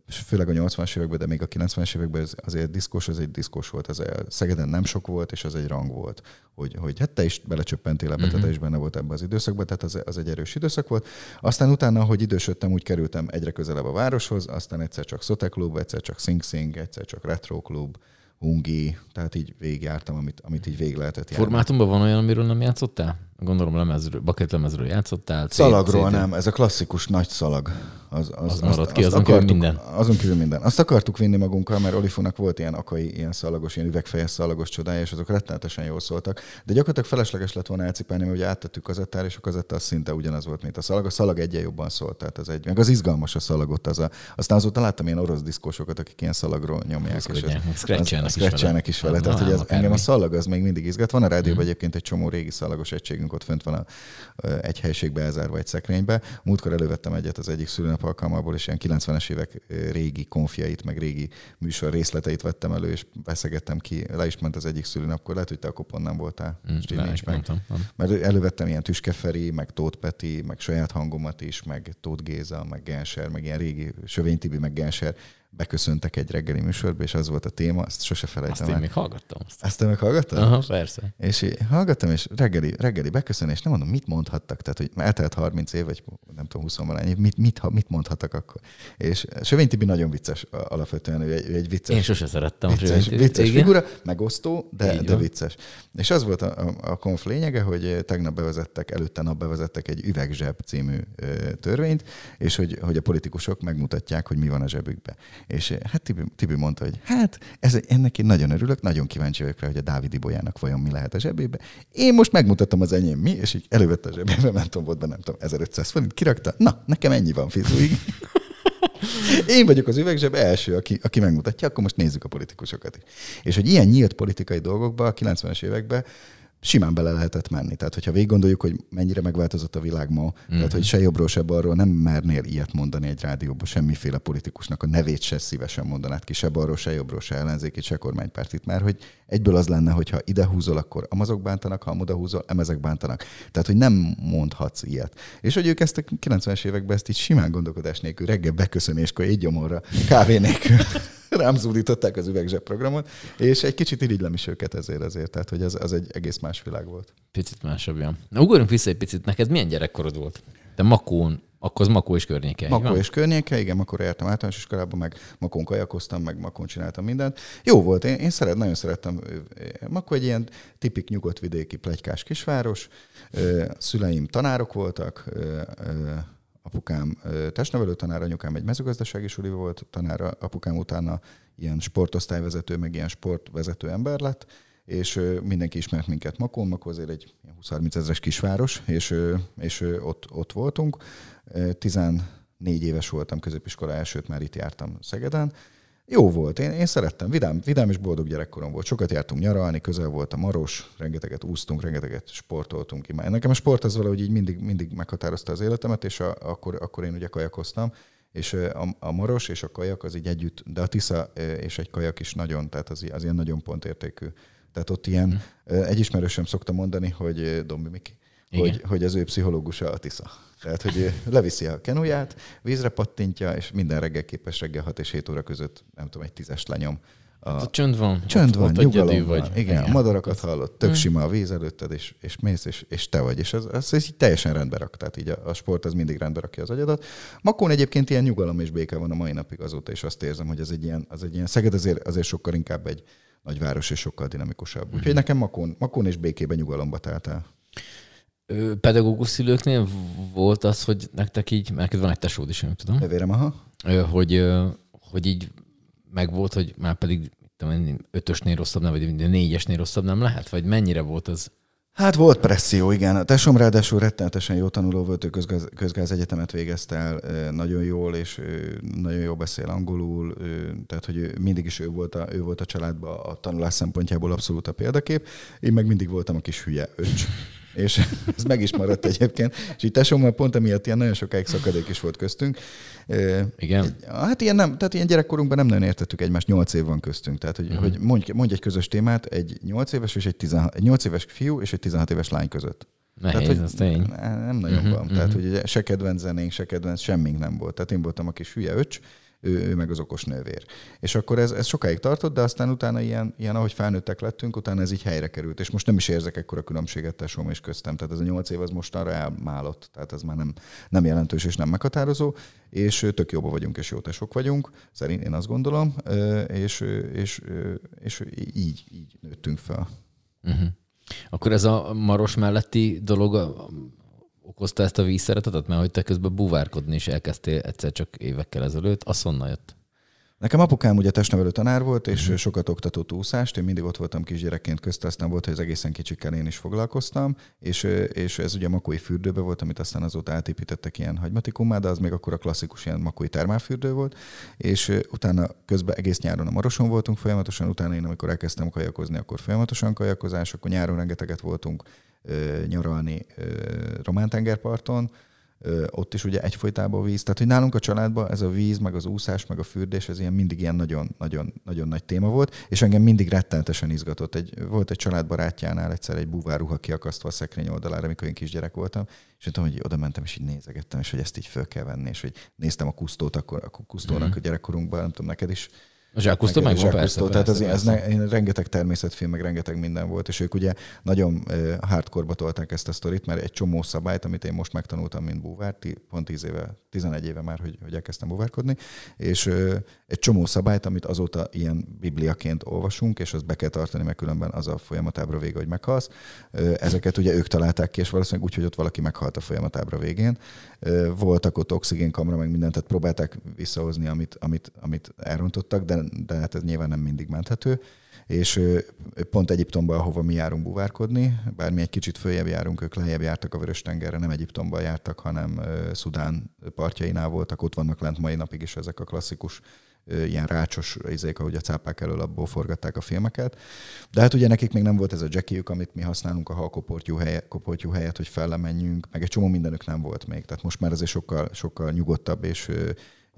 főleg a 80-as években, de még a 90-es években azért diszkós, az egy diszkós volt. Ez Szegeden nem sok volt, és az egy rang volt. Hogy, hogy hát te is belecsöppentél ebbe, uh-huh. te mhm. is benne volt ebbe az időszakban, tehát az, az egy erős időszak volt. Aztán utána, hogy idősödtem, úgy kerültem egyre közelebb a városhoz, aztán egyszer csak Sote Club, egyszer csak Sing Sing, egyszer csak Retro Club, Hungi, tehát így végigjártam, amit, amit így végig lehetett járni. Formátumban van olyan, amiről nem játszottál? Gondolom lemezről, bucket lemezről játszottál. Szalagról nem, ez a klasszikus nagy szalag. Az, az, az marad ki, azon kívül minden. Azon kívül minden. Azt akartuk vinni magunkkal, mert Olifunak volt ilyen akai, ilyen szalagos, ilyen üvegfejes szalagos csodája, és azok rettenetesen jól szóltak. De gyakorlatilag felesleges lett volna elcipelni, mert ugye áttettük kazettára, és a kazetta az szinte ugyanaz volt, mint a szalag. A szalag egyen jobban szólt, tehát az egy, meg az izgalmas a szalagot. Az a, aztán azóta láttam ilyen orosz diszkósokat, akik ilyen szalagról nyomják. És scratchelnek is vele. Tehát, hogy engem a szalag az még mindig izgat. Van a rádióban mhm. egyébként egy csomó régi szalagos egységünk, ott fönt van a, egy helységbe elzárva egy szekrénybe. Múltkor elővettem egyet az egyik szülőnap alkalmából, és ilyen 90-es évek régi konfiait, meg régi műsor részleteit vettem elő, és veszegettem ki. Le is ment az egyik szülőnapkor, lehet, hogy te akkor pont nem voltál. Mm, nincs meg. Nem, nem. Mert elővettem ilyen Tüskeferi, meg Tóth Peti, meg saját hangomat is, meg Tóth Géza, meg Genser, meg ilyen régi Sövény Tibi, meg Genser beköszöntek egy reggeli műsorba, és az volt a téma, azt sose felejtem Azt én még hallgattam. Azt, azt te meg hallgattad? Aha, persze. És hallgattam, és reggeli, reggeli beköszönés, nem mondom, mit mondhattak, tehát hogy eltelt 30 év, vagy nem tudom, 20 valány év, mit, mit, mit mondhattak akkor. És Sövény Tibi nagyon vicces alapvetően, ő egy, ő egy vicces. Én sose szerettem vicces, a vicces figura, megosztó, de, de vicces. És az volt a, a, a konf lényege, hogy tegnap bevezettek, előtte nap bevezettek egy üvegzseb című törvényt, és hogy, hogy a politikusok megmutatják, hogy mi van a zsebükbe. És eh, hát Tibi, Tibi mondta, hogy hát ez, ennek én nagyon örülök, nagyon kíváncsi vagyok rá, hogy a Dávidi Bolyának vajon mi lehet a zsebébe. Én most megmutatom az enyém mi, és így elővette a zsebébe, (laughs) nem tudom, volt benne, nem tudom, 1500 forint, kirakta, na, nekem ennyi van fizuig. (laughs) Én vagyok az üvegzseb első, aki, aki megmutatja, akkor most nézzük a politikusokat. És hogy ilyen nyílt politikai dolgokban a 90-es években simán bele lehetett menni. Tehát, hogyha végig gondoljuk, hogy mennyire megváltozott a világ ma, mm-hmm. tehát, hogy se jobbról, se balról nem mernél ilyet mondani egy rádióban, semmiféle politikusnak a nevét se szívesen mondanád ki, se balról, se jobbról, se ellenzékit, se kormánypártit, mert hogy egyből az lenne, hogy ha ide húzol, akkor amazok bántanak, ha oda húzol, emezek bántanak. Tehát, hogy nem mondhatsz ilyet. És hogy ők ezt a 90-es években ezt így simán gondolkodás nélkül, reggel beköszönéskor, egy gyomorra, kávé nélkül rám zúdították az üvegzsebprogramot, és egy kicsit irigylem is őket ezért azért, tehát hogy az, az egy egész más világ volt. Picit másabb, ja. Na, ugorjunk vissza egy picit, neked milyen gyerekkorod volt? Te Makón, akkor az Makó és környéke. Makó van? és környéke, igen, akkor jártam általános iskolában, meg Makón kajakoztam, meg Makón csináltam mindent. Jó volt, én, én szeret, nagyon szerettem. Makó egy ilyen tipik nyugodt vidéki plegykás kisváros. Szüleim tanárok voltak, apukám testnevelő tanár, anyukám egy mezőgazdasági suli volt tanára, apukám utána ilyen sportosztályvezető, meg ilyen sportvezető ember lett, és mindenki ismert minket Makón, Makó azért egy 20-30 ezeres kisváros, és, és ott, ott voltunk. 14 éves voltam középiskola elsőt, már itt jártam Szegeden, jó volt, én, én szerettem, vidám, vidám és boldog gyerekkorom volt. Sokat jártunk nyaralni, közel volt a Maros, rengeteget úsztunk, rengeteget sportoltunk ki. Nekem a sport az valahogy így mindig, mindig meghatározta az életemet, és a, akkor, akkor én ugye kajakoztam, és a, a Maros és a kajak az így együtt, de a Tisza és egy kajak is nagyon, tehát az, az ilyen nagyon pontértékű. Tehát ott ilyen, mm. egy ismerősöm szokta mondani, hogy Dombi Miki, hogy, hogy az ő pszichológusa a Tisza. Tehát, hogy leviszi a kenuját, vízre pattintja, és minden reggel képes reggel 6 és 7 óra között, nem tudom, egy tízes lenyom. A, hát csönd van. Csönd van, ott nyugalom vagy. Igen, igen, a madarakat hallott, tök hmm. sima a víz előtted, és, és mész, és, és te vagy. És az, az, az így teljesen rendbe rak. Tehát így a, a sport az mindig rendbe rakja az agyadat. Makón egyébként ilyen nyugalom és béke van a mai napig azóta, és azt érzem, hogy ez egy ilyen, az egy ilyen Szeged azért, azért sokkal inkább egy nagyváros, és sokkal dinamikusabb. Úgyhogy hmm. nekem Makón, Makón és békében nyugalomba telt el pedagógus szülőknél volt az, hogy nektek így, mert van egy tesód is, nem tudom. Növérem, aha. Hogy, hogy így meg volt, hogy már pedig tudom, ötösnél rosszabb nem, vagy négyesnél rosszabb nem lehet? Vagy mennyire volt az? Hát volt presszió, igen. A tesóm ráadásul rettenetesen jó tanuló volt, ő közgáz, közgáz egyetemet végezte el nagyon jól, és nagyon jól beszél angolul, tehát hogy mindig is ő volt a, ő volt a családban a tanulás szempontjából abszolút a példakép. Én meg mindig voltam a kis hülye öcs és (laughs) ez meg is maradt egyébként. És így tesómmal pont emiatt ilyen nagyon sokáig szakadék is volt köztünk. Igen. Hát ilyen, nem, tehát ilyen gyerekkorunkban nem nagyon értettük egymást, nyolc év van köztünk. Tehát, hogy, uh-huh. hogy mondj, mondj, egy közös témát egy nyolc éves és egy, 16, egy 8 éves fiú és egy 16 éves lány között. Nehéz, tehát, hogy tény. Nem nagyon uh-huh, van. Uh-huh. Tehát, hogy se kedvenc zenénk, se kedvenc semmink nem volt. Tehát én voltam a kis hülye öcs, ő, ő meg az okos nővér. És akkor ez, ez sokáig tartott, de aztán utána ilyen, ilyen, ahogy felnőttek lettünk, utána ez így helyre került. És most nem is érzek ekkora különbséget tesóm és köztem. Tehát ez a nyolc év az mostanra elmálott. Tehát ez már nem, nem jelentős és nem meghatározó. És tök jóba vagyunk, és jó tesók vagyunk, szerint én azt gondolom, és, és, és így, így nőttünk fel. Uh-huh. Akkor ez a Maros melletti dolog okozta ezt a vízszeretetet? Mert hogy te közben buvárkodni is elkezdtél egyszer csak évekkel ezelőtt, az honnan jött? Nekem apukám ugye testnevelő tanár volt, és uh-huh. sokat oktatott úszást. Én mindig ott voltam kisgyerekként közt, aztán volt, hogy az egészen kicsikkel én is foglalkoztam, és, és ez ugye makói fürdőbe volt, amit aztán azóta átépítettek ilyen hagymatikummal, de az még akkor a klasszikus ilyen makói termálfürdő volt, és utána közben egész nyáron a Maroson voltunk folyamatosan, utána én amikor elkezdtem kajakozni, akkor folyamatosan kajakozás, akkor nyáron rengeteget voltunk nyaralni Román tengerparton, ott is ugye egyfolytában víz. Tehát, hogy nálunk a családban ez a víz, meg az úszás, meg a fürdés, ez ilyen mindig ilyen nagyon, nagyon, nagyon nagy téma volt, és engem mindig rettenetesen izgatott. Egy, volt egy családbarátjánál egyszer egy búváruha kiakasztva a szekrény oldalára, amikor én kisgyerek voltam, és tudom, hogy oda mentem, és így nézegettem, és hogy ezt így föl kell venni, és hogy néztem a kusztót, akkor a kusztónak mm-hmm. a gyerekkorunkban, nem tudom, neked is a Zsákusztó meg van, persze, Tehát persze, az, persze. Ez ne, rengeteg természetfilm, meg rengeteg minden volt, és ők ugye nagyon hardcore tolták ezt a sztorit, mert egy csomó szabályt, amit én most megtanultam, mint búvár, pont 10 éve, 11 éve már, hogy, hogy elkezdtem búvárkodni, és egy csomó szabályt, amit azóta ilyen bibliaként olvasunk, és azt be kell tartani, mert különben az a folyamatábra vége, hogy meghalsz. Ezeket ugye ők találták ki, és valószínűleg úgy, hogy ott valaki meghalt a folyamatábra végén. Voltak ott oxigénkamra, meg mindent, tehát próbálták visszahozni, amit, amit, amit elrontottak, de de hát ez nyilván nem mindig menthető. És pont Egyiptomban, ahova mi járunk buvárkodni, bár mi egy kicsit följebb járunk, ők lejjebb jártak a Vörös-tengerre, nem Egyiptomban jártak, hanem Szudán partjainál voltak, ott vannak lent mai napig is ezek a klasszikus ilyen rácsos izék, ahogy a cápák elől abból forgatták a filmeket. De hát ugye nekik még nem volt ez a jackie amit mi használunk a halkoportyú helyet, koportyú helyet, hogy fellemenjünk, meg egy csomó mindenük nem volt még. Tehát most már azért sokkal, sokkal nyugodtabb és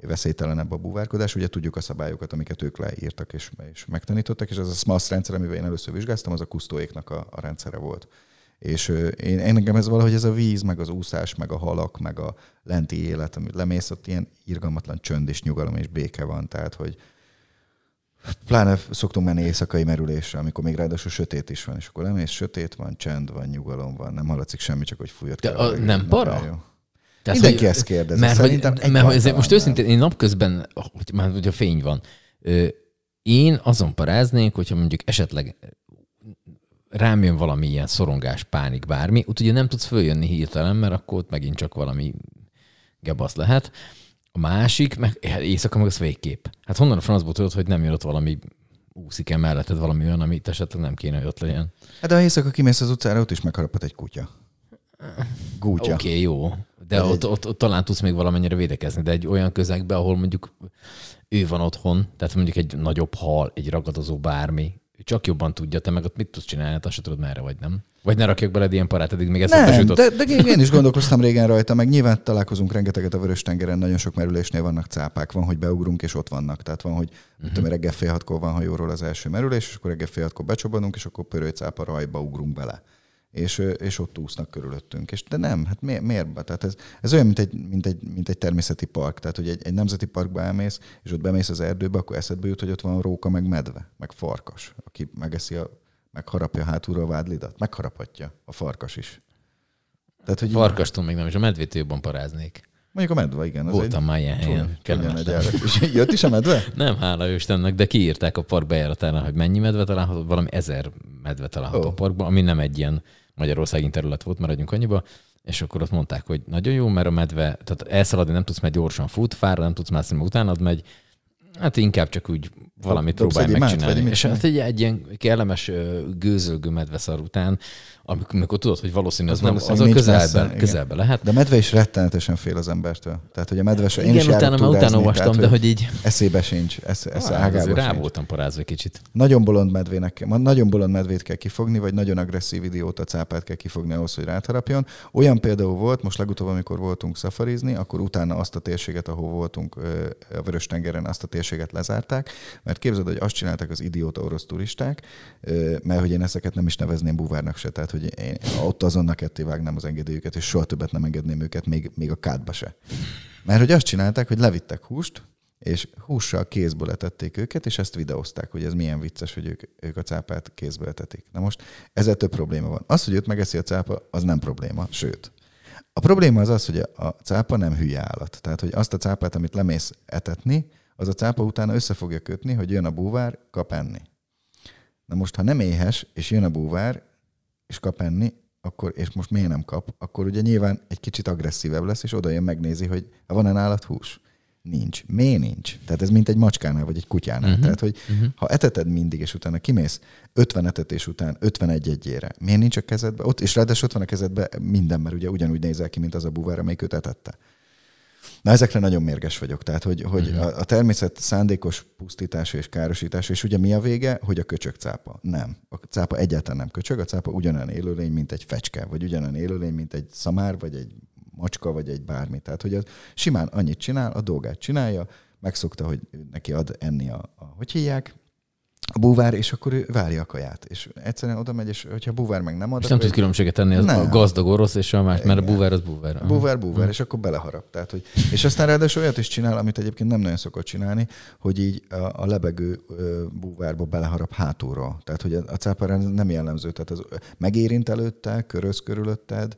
veszélytelenebb a búvárkodás. Ugye tudjuk a szabályokat, amiket ők leírtak és, és megtanítottak, és az a SMAS rendszer, amivel én először vizsgáztam, az a kusztóéknak a, a rendszere volt. És én, én engem ez valahogy ez a víz, meg az úszás, meg a halak, meg a lenti élet, amit lemész, ott ilyen irgalmatlan csönd és nyugalom és béke van. Tehát, hogy pláne szoktunk menni éjszakai merülésre, amikor még ráadásul sötét is van, és akkor lemész, sötét van, csend van, nyugalom van, nem hallatszik semmi, csak hogy fújott. De a, nem para? Jó. Tehát, Mindenki hogy, ezt kérdezi. Mert, hogy, mert ezért most őszintén, én napközben, hogy már ugye fény van, én azon paráznék, hogyha mondjuk esetleg rám jön valami ilyen szorongás, pánik, bármi, ott ugye nem tudsz följönni hirtelen, mert akkor ott megint csak valami gebasz lehet. A másik, meg éjszaka meg az végképp. Hát honnan a francból tudod, hogy nem jön ott valami úszik el melletted valami olyan, amit esetleg nem kéne, hogy ott legyen. Hát de ha éjszaka kimész az utcára, ott is megharaphat egy kutya. Gútya. Oké, okay, jó. De ott, ott, ott, talán tudsz még valamennyire védekezni, de egy olyan közegbe, ahol mondjuk ő van otthon, tehát mondjuk egy nagyobb hal, egy ragadozó bármi, ő csak jobban tudja, te meg ott mit tudsz csinálni, hát azt se tudod merre vagy, nem? Vagy ne rakjak beled ilyen parát, eddig még ezt nem, de, de, én is gondolkoztam régen rajta, meg nyilván találkozunk rengeteget a Vörös-tengeren, nagyon sok merülésnél vannak cápák, van, hogy beugrunk, és ott vannak. Tehát van, hogy uh-huh. tudom, reggel fél hatkor van hajóról az első merülés, és akkor reggel fél hatkor becsobbanunk, és akkor cápa rajba ugrunk bele és, és ott úsznak körülöttünk. És de nem, hát miért? miért? Tehát ez, ez olyan, mint egy, mint, egy, mint egy természeti park. Tehát, hogy egy, egy nemzeti parkba elmész, és ott bemész az erdőbe, akkor eszedbe jut, hogy ott van róka, meg medve, meg farkas, aki megeszi a, megharapja hátulra a vádlidat. Megharaphatja a farkas is. Tehát, hogy Farkastól még nem, és a medvétől jobban paráznék. Mondjuk a medve, igen. Voltam már ilyen helyen. És jött is a medve? Nem, hála Istennek, de kiírták a park bejáratánál, hogy mennyi medve található, valami ezer medve található oh. a parkban, ami nem egy ilyen Magyarországi terület volt, maradjunk annyiba, és akkor ott mondták, hogy nagyon jó, mert a medve, tehát elszaladni nem tudsz, mert gyorsan fut, fára nem tudsz mászni, mert utánad megy, Hát inkább csak úgy valamit próbálj megcsinálni. és hát egy, egy ilyen kellemes gőzölgő medveszar után amikor tudod, hogy valószínű az, az, nem, az a közelben, közelbe lehet. De a medve is rettenetesen fél az embertől. Tehát, hogy a medve se, én igen, is utána, már utána olvastam, tehát, de hogy így... Eszébe sincs, esze, esze ah, ágába rá sincs. voltam parázva kicsit. Nagyon bolond medvének, nagyon bolond medvét kell kifogni, vagy nagyon agresszív idióta cápát kell kifogni ahhoz, hogy rátharapjon. Olyan például volt, most legutóbb, amikor voltunk szafarizni, akkor utána azt a térséget, ahol voltunk a Vörös-tengeren, azt a térséget lezárták, mert képzeld, hogy azt csináltak az idióta orosz turisták, mert hogy én ezeket nem is nevezném buvárnak se, tehát hogy én ott azonnal ketté vágnám az engedélyüket, és soha többet nem engedném őket, még, még a kádba se. Mert hogy azt csinálták, hogy levittek húst, és hússal kézbe letették őket, és ezt videózták, hogy ez milyen vicces, hogy ők, ők a cápát kézbe letetik. Na most ezzel több probléma van. Az, hogy őt megeszi a cápa, az nem probléma, sőt. A probléma az az, hogy a cápa nem hülye állat. Tehát, hogy azt a cápát, amit lemész etetni, az a cápa utána össze fogja kötni, hogy jön a búvár, kap enni. Na most, ha nem éhes, és jön a búvár, és kap enni, akkor, és most miért nem kap, akkor ugye nyilván egy kicsit agresszívebb lesz, és oda jön megnézi, hogy van-e nálad hús. Nincs. Miért nincs? Tehát ez mint egy macskánál, vagy egy kutyánál. Uh-huh. Tehát, hogy uh-huh. ha eteted mindig, és utána kimész 50 etetés után 51 egyére, miért nincs a kezedbe? Ott, és ráadásul ott van a kezedbe minden, mert ugye ugyanúgy nézel ki, mint az a búvár, amelyik őt etette. Na ezekre nagyon mérges vagyok. Tehát, hogy, hogy uh-huh. a, a természet szándékos pusztítása és károsítása, és ugye mi a vége? Hogy a köcsög cápa. Nem. A cápa egyáltalán nem köcsög, a cápa ugyanolyan élőlény, mint egy fecske, vagy ugyanolyan élőlény, mint egy szamár, vagy egy macska, vagy egy bármi. Tehát, hogy az simán annyit csinál, a dolgát csinálja, megszokta, hogy neki ad enni a, a hogy hívják, a búvár, és akkor ő várja a kaját. És egyszerűen oda megy, és hogyha a búvár meg nem ad... És nem tud különbséget tenni az nem. a gazdag orosz és a más, mert a búvár az búvár. Búvár, búvár, hmm. és akkor beleharap. Tehát, hogy, és aztán ráadásul olyat is csinál, amit egyébként nem nagyon szokott csinálni, hogy így a, a lebegő búvárba beleharap hátulról. Tehát, hogy a, a cápára nem jellemző. Tehát az megérint előtte, köröz körülötted,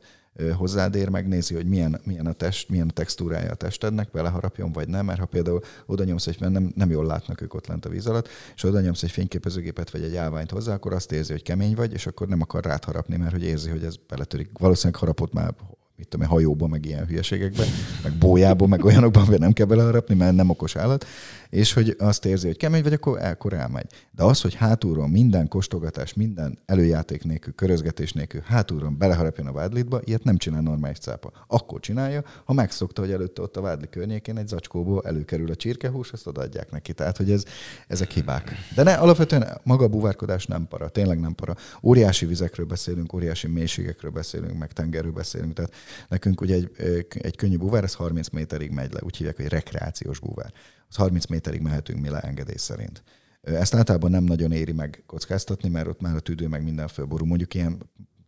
hozzád ér, megnézi, hogy milyen, milyen a test, milyen a textúrája a testednek, beleharapjon vagy nem, mert ha például oda nyomsz egy, mert nem, nem jól látnak ők ott lent a víz alatt, és oda nyomsz egy fényképezőgépet vagy egy állványt hozzá, akkor azt érzi, hogy kemény vagy, és akkor nem akar rád harapni, mert hogy érzi, hogy ez beletörik. Valószínűleg harapott már mit tudom én, hajóba, meg ilyen hülyeségekbe, meg bójába, meg olyanokban, hogy nem kell beleharapni, mert nem okos állat, és hogy azt érzi, hogy kemény vagy, akkor, akkor elmegy. De az, hogy hátulról minden kostogatás, minden előjáték nélkül, körözgetés nélkül hátulról beleharapjon a vádlitba, ilyet nem csinál normális cápa. Akkor csinálja, ha megszokta, hogy előtte ott a vádli környékén egy zacskóból előkerül a csirkehús, azt odaadják neki. Tehát, hogy ez, ezek hibák. De ne, alapvetően maga a buvárkodás nem para, tényleg nem para. Óriási vizekről beszélünk, óriási mélységekről beszélünk, meg tengerről beszélünk. Tehát nekünk ugye egy, egy könnyű buvár, ez 30 méterig megy le, úgy hívják, hogy rekreációs buvár az 30 méterig mehetünk mi le engedély szerint. Ezt általában nem nagyon éri meg kockáztatni, mert ott már a tüdő meg minden fölborul. Mondjuk ilyen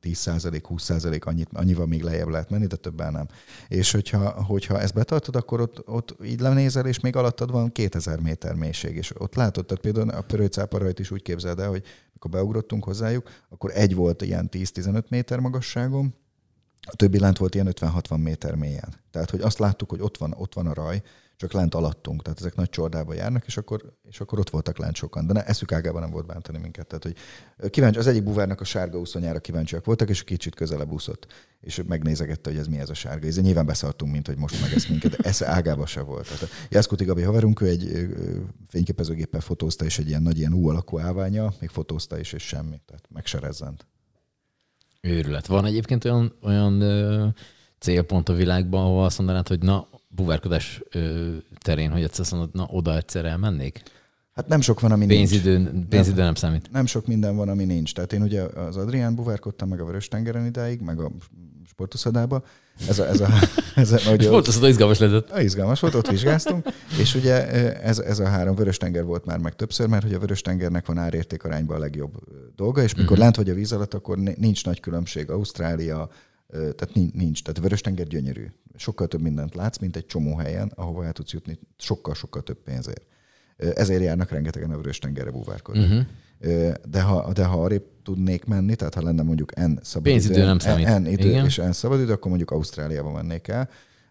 10%, 20% annyit, annyival még lejjebb lehet menni, de többen nem. És hogyha, hogyha ezt betartod, akkor ott, ott így lenézel, és még alattad van 2000 méter mélység. És ott látod, tehát például a pörőcáparajt is úgy képzeld el, hogy mikor beugrottunk hozzájuk, akkor egy volt ilyen 10-15 méter magasságom, a többi lent volt ilyen 50-60 méter mélyen. Tehát, hogy azt láttuk, hogy ott van, ott van a raj, csak lent alattunk, tehát ezek nagy csordába járnak, és akkor, és akkor ott voltak lent sokan. De ne, eszük ágában nem volt bántani minket. Tehát, hogy kíváncsi, az egyik buvárnak a sárga úszonyára kíváncsiak voltak, és kicsit közelebb úszott, és megnézegette, hogy ez mi ez a sárga. Ez nyilván beszartunk, mint hogy most meg ezt minket, de esze se volt. Tehát Jászkuti Gabi haverunk, ő egy fényképezőgéppel fotózta, és egy ilyen nagy ilyen U alakú állványa, még fotózta is, és semmi. Tehát meg se. Őrület. Van egyébként olyan, olyan célpont a világban, ahol azt mondanád, hogy na, buvárkodás terén, hogy egyszer mondod, na oda egyszer elmennék? Hát nem sok van, ami pénzidő, nincs. Pénzidő nem, nem számít. Nem sok minden van, ami nincs. Tehát én ugye az Adrián buvárkodtam, meg a Vörös-tengeren idáig, meg a sportuszadába. Ez a, ez a, ez a, (laughs) ugye, sportuszada izgalmas lett. Izgalmas volt, ott vizsgáztunk. és ugye ez, ez a három Vörös-tenger volt már meg többször, mert hogy a Vörös-tengernek van árérték arányban a legjobb dolga, és mikor uh-huh. lent vagy a víz alatt, akkor nincs nagy különbség. Ausztrália, tehát nincs. Tehát Vörös-tenger gyönyörű sokkal több mindent látsz, mint egy csomó helyen, ahova el tudsz jutni sokkal-sokkal több pénzért. Ezért járnak rengetegen a vörös tengerre búvárkodni. Uh-huh. De ha, de ha arrébb tudnék menni, tehát ha lenne mondjuk N szabad Pénzidő idő, nem számít. N idő Igen. és N szabad idő, akkor mondjuk Ausztráliába mennék el.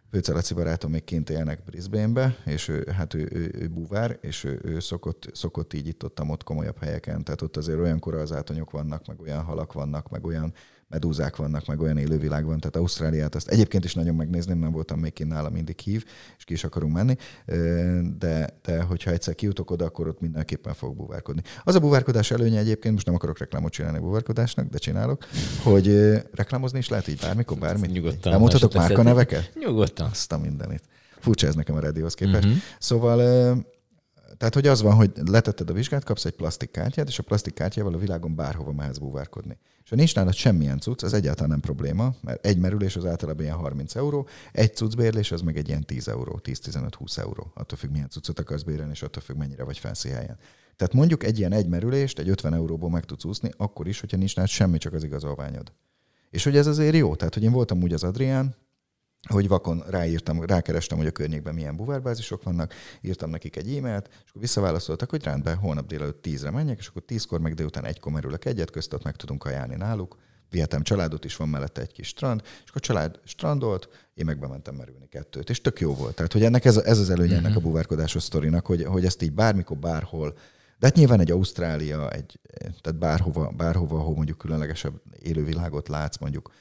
Pőce Laci barátom még kint élnek Brisbane-be, és ő, hát ő, ő, ő búvár, és ő, ő szokott, szokott így itt ott, ott komolyabb helyeken. Tehát ott azért olyan átonyok vannak, meg olyan halak vannak, meg olyan medúzák vannak, meg olyan élővilág van, tehát Ausztráliát azt egyébként is nagyon megnézném, nem voltam még kint nála, mindig hív, és ki is akarunk menni, de, de hogyha egyszer kijutok oda, akkor ott mindenképpen fog buvárkodni. Az a buvárkodás előnye egyébként, most nem akarok reklámot csinálni a buvárkodásnak, de csinálok, hogy reklámozni is lehet így bármikor, bármit. Nyugodtan. Nem mondhatok márkaneveket? Nyugodtan. Azt a mindenit. Furcsa ez nekem a rádióhoz képest. Uh-huh. Szóval tehát, hogy az van, hogy letetted a vizsgát, kapsz egy plastik kártyát, és a plastik kártyával a világon bárhova mehetsz búvárkodni. És ha nincs nálad semmilyen cucc, az egyáltalán nem probléma, mert egy merülés az általában ilyen 30 euró, egy cuccbérlés az meg egy ilyen 10 euró, 10-15-20 euró. Attól függ, milyen cuccot akarsz bérelni, és attól függ, mennyire vagy fancy helyen. Tehát mondjuk egy ilyen egy merülést, egy 50 euróból meg tudsz úszni, akkor is, hogyha nincs nálad semmi, csak az igazolványod. És hogy ez azért jó, tehát hogy én voltam úgy az Adrián, hogy vakon ráírtam, rákerestem, hogy a környékben milyen buvárbázisok vannak, írtam nekik egy e-mailt, és akkor visszaválaszoltak, hogy rendben, holnap délelőtt tízre menjek, és akkor tízkor meg délután egykor merülök egyet, közt ott meg tudunk ajánlni náluk. Vihetem családot is, van mellette egy kis strand, és akkor a család strandolt, én meg bementem merülni kettőt, és tök jó volt. Tehát, hogy ennek ez, ez az előnye ennek a mhm. buvárkodásos sztorinak, hogy, hogy ezt így bármikor, bárhol, de hát nyilván egy Ausztrália, egy, tehát bárhova, bárhova, ahol mondjuk különlegesebb élővilágot látsz, mondjuk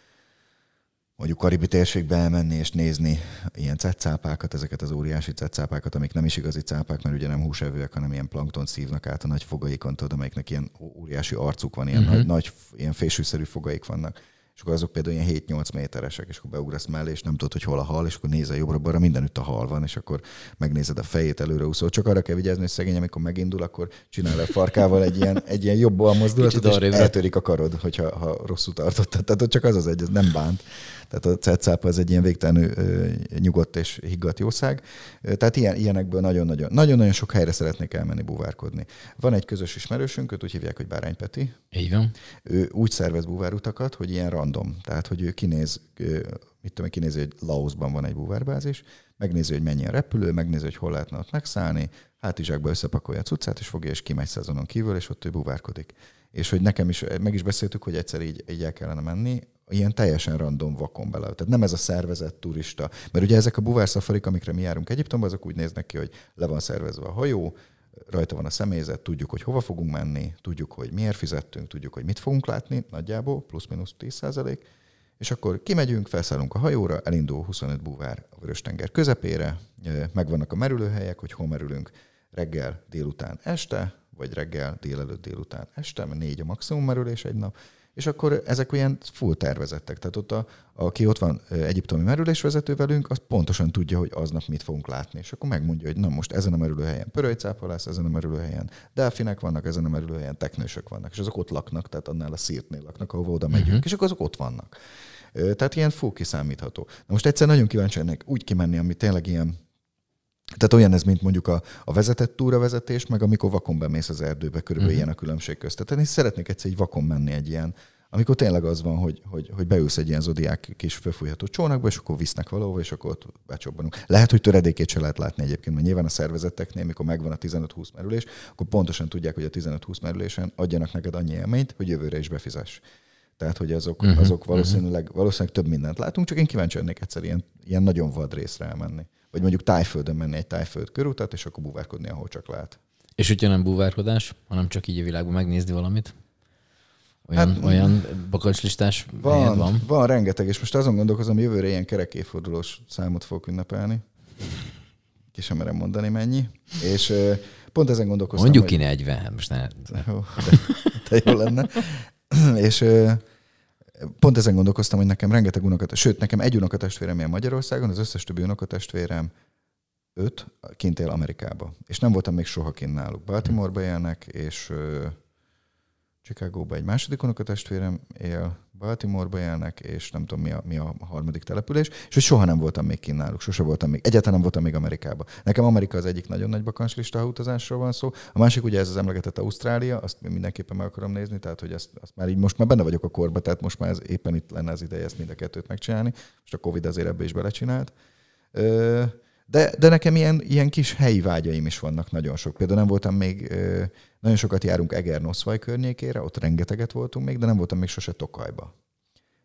mondjuk karibi térségbe elmenni és nézni ilyen cetcápákat, ezeket az óriási cetcápákat, amik nem is igazi cápák, mert ugye nem húsevőek, hanem ilyen plankton szívnak át a nagy fogaikon, tudod, amelyiknek ilyen óriási arcuk van, ilyen uh-huh. nagy, nagy, ilyen fésűszerű fogaik vannak és akkor azok például ilyen 7-8 méteresek, és akkor beugrasz mellé, és nem tudod, hogy hol a hal, és akkor nézel jobbra-balra, mindenütt a hal van, és akkor megnézed a fejét előre úszó. Csak arra kell vigyázni, hogy szegény, amikor megindul, akkor csinál a farkával egy ilyen, egy ilyen jobb mozdulatot, és eltörik a karod, hogyha ha rosszul tartottad. Tehát csak az az egy, ez nem bánt. Tehát a cetszápa az egy ilyen végtelenül nyugodt és higgadt jószág. Tehát ilyen, ilyenekből nagyon-nagyon, nagyon-nagyon sok helyre szeretnék elmenni buvárkodni. Van egy közös ismerősünk, őt úgy hívják, hogy Bárány Peti. Így van. Ő úgy szervez buvárutakat, hogy ilyen random. Tehát, hogy ő kinéz, mit tudom, kinézi, hogy Laosban van egy búvárbázis, megnézi, hogy mennyi a repülő, megnézi, hogy hol lehetne ott megszállni, hátizsákba összepakolja a cuccát, és fogja, és kimegy szezonon kívül, és ott ő buvárkodik. És hogy nekem is, meg is beszéltük, hogy egyszer így, így el kellene menni, ilyen teljesen random vakon bele. Tehát nem ez a szervezett turista. Mert ugye ezek a buvár szafarik, amikre mi járunk Egyiptomba, azok úgy néznek ki, hogy le van szervezve a hajó, rajta van a személyzet, tudjuk, hogy hova fogunk menni, tudjuk, hogy miért fizettünk, tudjuk, hogy mit fogunk látni, nagyjából, plusz-minusz 10 százalék, és akkor kimegyünk, felszállunk a hajóra, elindul 25 búvár a Vörös-tenger közepére, megvannak a merülőhelyek, hogy hol merülünk reggel, délután, este, vagy reggel, délelőtt, délután, este, mert négy a maximum merülés egy nap, és akkor ezek olyan full tervezettek. Tehát ott, a, aki ott van egyiptomi merülésvezető velünk, az pontosan tudja, hogy aznap mit fogunk látni. És akkor megmondja, hogy na most ezen a merülőhelyen pörölycápa lesz, ezen a merülőhelyen delfinek vannak, ezen a merülőhelyen teknősök vannak, és azok ott laknak, tehát annál a szírtnél laknak, ahova oda megyünk, uh-huh. és akkor azok ott vannak. Tehát ilyen full kiszámítható. Na most egyszer nagyon kíváncsi ennek úgy kimenni, ami tényleg ilyen tehát olyan ez, mint mondjuk a, a vezetett túravezetés, meg amikor vakon bemész az erdőbe, körülbelül uh-huh. ilyen a különbség közt. Tehát én szeretnék egyszer egy vakon menni egy ilyen, amikor tényleg az van, hogy, hogy, hogy beülsz egy ilyen zodiák kis fölfújható csónakba, és akkor visznek valahova, és akkor ott becsobbanunk. Lehet, hogy töredékét se lehet látni egyébként, mert nyilván a szervezeteknél, mikor megvan a 15-20 merülés, akkor pontosan tudják, hogy a 15-20 merülésen adjanak neked annyi élményt, hogy jövőre is befizess. Tehát, hogy azok, uh-huh, azok valószínűleg, uh-huh. valószínűleg több mindent látunk, csak én kíváncsi lennék egyszer ilyen, ilyen nagyon vad részre elmenni. Vagy mondjuk tájföldön menni egy tájföld körutat, és akkor buvárkodni, ahol csak lehet. És hogyha nem búvárkodás, hanem csak így a világban megnézni valamit? Olyan, hát, olyan bakancslistás van, van? Van, rengeteg, és most azon gondolkozom, jövőre ilyen kerekéfordulós számot fogok ünnepelni. Ki sem merem mondani mennyi. És pont ezen gondolkoztam, Mondjuk ki 40, hát most ne. De jó lenne. (laughs) és pont ezen gondolkoztam, hogy nekem rengeteg unokat, sőt, nekem egy unokatestvérem él Magyarországon, az összes többi unokatestvérem öt kint él Amerikába. És nem voltam még soha kint náluk. Baltimore-ba élnek, és Chicagóba egy második unokatestvérem él, Baltimore-ba élnek, és nem tudom mi a, mi a harmadik település, és hogy soha nem voltam még kint náluk, sose voltam még, egyáltalán nem voltam még Amerikába. Nekem Amerika az egyik nagyon nagy bakancslista, ha utazásról van szó. A másik ugye ez az emlegetett Ausztrália, azt mindenképpen meg akarom nézni, tehát hogy azt, azt már így most már benne vagyok a korba, tehát most már ez éppen itt lenne az ideje ezt mind a kettőt megcsinálni. Most a Covid azért ebbe is belecsinált. Ö, de, de nekem ilyen, ilyen kis helyi vágyaim is vannak nagyon sok. Például nem voltam még, nagyon sokat járunk Eger-Noszvaj környékére, ott rengeteget voltunk még, de nem voltam még sose Tokajba.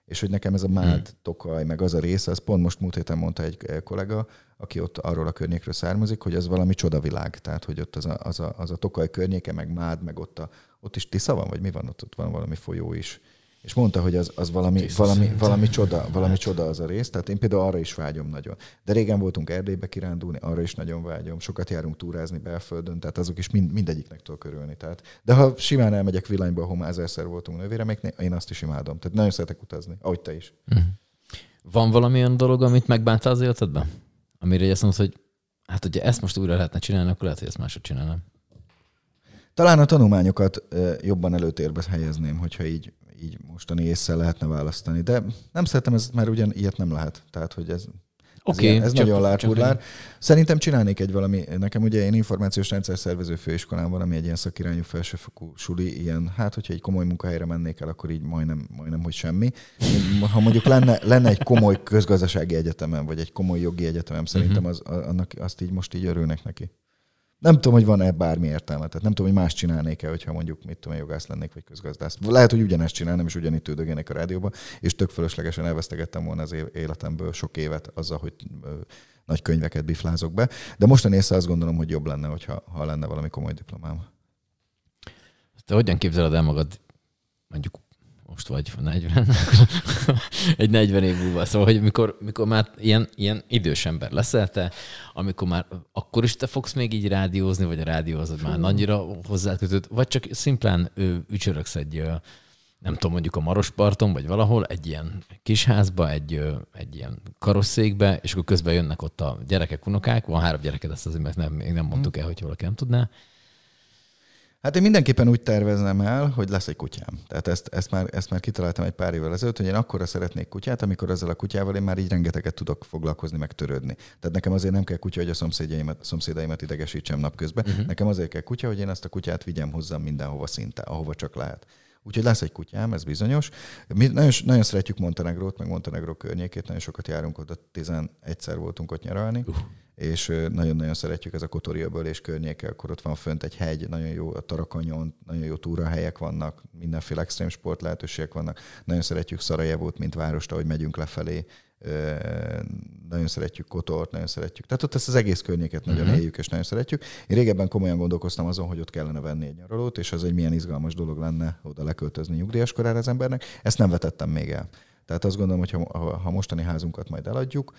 És hogy nekem ez a Mád, hmm. Tokaj, meg az a része, az pont most múlt héten mondta egy kollega, aki ott arról a környékről származik, hogy ez valami csodavilág. Tehát, hogy ott az a, az a, az a Tokaj környéke, meg Mád, meg ott, a, ott is Tisza van, vagy mi van ott? Ott van valami folyó is és mondta, hogy az, az valami, valami, valami, csoda, valami hát. csoda az a rész. Tehát én például arra is vágyom nagyon. De régen voltunk Erdélybe kirándulni, arra is nagyon vágyom. Sokat járunk túrázni belföldön, tehát azok is mind, mindegyiknek tudok körülni. Tehát, de ha simán elmegyek villanyba, ahol már ezerszer voltunk nővére, még én azt is imádom. Tehát nagyon szeretek utazni, ahogy te is. Mhm. Van valami olyan dolog, amit megbántál az életedben? Amire azt mondod, hogy hát hogyha ezt most újra lehetne csinálni, akkor lehet, hogy ezt máshogy csinálnám. Talán a tanulmányokat jobban előtérbe helyezném, hogyha így így mostani észre lehetne választani. De nem szeretem ezt, mert ugyan ilyet nem lehet. Tehát, hogy ez, Okay, ez, ilyen, ez csak, nagyon lárpurlár. Szerintem csinálnék egy valami, nekem ugye én információs rendszer szervező főiskolán van, ami egy ilyen szakirányú felsőfokú suli, ilyen, hát hogyha egy komoly munkahelyre mennék el, akkor így majdnem, majdnem hogy semmi. Ha mondjuk lenne, lenne egy komoly közgazdasági egyetemem, vagy egy komoly jogi egyetemem, szerintem mhm. az, annak, azt így most így örülnek neki. Nem tudom, hogy van-e bármi értelme. Tehát nem tudom, hogy más csinálnék-e, hogyha mondjuk, mit tudom, jogász lennék, vagy közgazdász. Lehet, hogy ugyanezt csinálnám, és ugyanitt üldögének a rádióba, és tök fölöslegesen elvesztegettem volna az életemből sok évet azzal, hogy nagy könyveket biflázok be. De mostan észre azt gondolom, hogy jobb lenne, hogyha, ha lenne valami komoly diplomám. Te hogyan képzeled el magad mondjuk most vagy 40, (laughs) egy 40 év múlva. Szóval, hogy mikor, mikor már ilyen, ilyen idős ember leszel te, amikor már akkor is te fogsz még így rádiózni, vagy a rádiózod már annyira hozzákötött, vagy csak szimplán ő, ücsöröksz egy, nem tudom, mondjuk a Marosparton, vagy valahol, egy ilyen kisházba, egy, egy ilyen karosszékbe, és akkor közben jönnek ott a gyerekek, unokák, van három gyereked, ezt azért nem, még nem mondtuk el, hogy valaki nem tudná, Hát én mindenképpen úgy tervezem el, hogy lesz egy kutyám. Tehát ezt, ezt, már, ezt már kitaláltam egy pár évvel ezelőtt, hogy én akkora szeretnék kutyát, amikor ezzel a kutyával én már így rengeteget tudok foglalkozni, meg törődni. Tehát nekem azért nem kell kutya, hogy a szomszédjaimat, szomszédaimat idegesítsem napközben. Uh-huh. Nekem azért kell kutya, hogy én azt a kutyát vigyem hozzám mindenhova szinte, ahova csak lehet. Úgyhogy lesz egy kutyám, ez bizonyos. Mi nagyon, nagyon szeretjük Montenegrót, meg Montenegró környékét, nagyon sokat járunk oda, 11-szer voltunk ott nyaralni. Uh és nagyon-nagyon szeretjük ez a Kotoriaből és környéke, akkor ott van fönt egy hegy, nagyon jó a Tarakanyon, nagyon jó túrahelyek vannak, mindenféle extrém sport lehetőségek vannak. Nagyon szeretjük Szarajevót, mint várost, ahogy megyünk lefelé. Nagyon szeretjük Kotort, nagyon szeretjük. Tehát ott ezt az egész környéket nagyon uh-huh. éljük, és nagyon szeretjük. Én régebben komolyan gondolkoztam azon, hogy ott kellene venni egy nyaralót, és az egy milyen izgalmas dolog lenne oda leköltözni nyugdíjas korára az embernek. Ezt nem vetettem még el. Tehát azt gondolom, hogy ha, ha mostani házunkat majd eladjuk,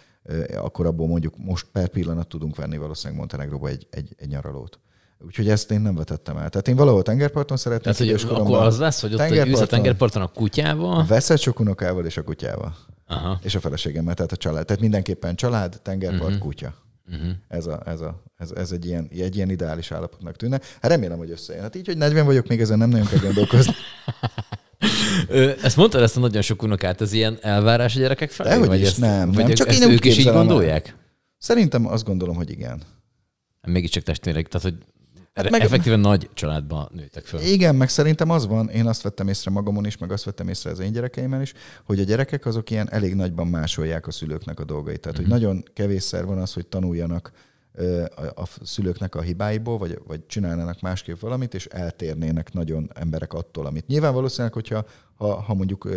akkor abból mondjuk most per pillanat tudunk venni valószínűleg Montenegróba egy, egy, egy nyaralót. Úgyhogy ezt én nem vetettem el. Tehát én valahol tengerparton szeretném. Tehát, hogy akkor az lesz, hogy ott ülsz a tengerparton a kutyával? Veszed sok unokával és a kutyával. Aha. És a feleségemmel, tehát a család. Tehát mindenképpen család, tengerpart, uh-huh. kutya. Uh-huh. Ez, a, ez, a, ez, ez egy, ilyen, egy ilyen ideális állapotnak tűnne. Hát remélem, hogy összejön. Hát így, hogy 40 vagyok, még ezen nem nagyon kell gondolkozni. ezt mondtad, ezt a nagyon sok unokát, ez ilyen elvárás a gyerekek felé? Dehogy vagy is, ezt, nem. Vagy nem. Csak ezt én ők is így gondolják? El. Szerintem azt gondolom, hogy igen. Mégiscsak testvérek, tehát hogy meg, Effektíven nagy családban nőttek föl. Igen, meg szerintem az van, én azt vettem észre magamon is, meg azt vettem észre az én gyerekeimen is, hogy a gyerekek azok ilyen elég nagyban másolják a szülőknek a dolgait. Tehát, hogy mhm. nagyon kevésszer van az, hogy tanuljanak a szülőknek a hibáiból, vagy, vagy csinálnának másképp valamit, és eltérnének nagyon emberek attól, amit. Nyilván valószínűleg, hogyha ha, ha mondjuk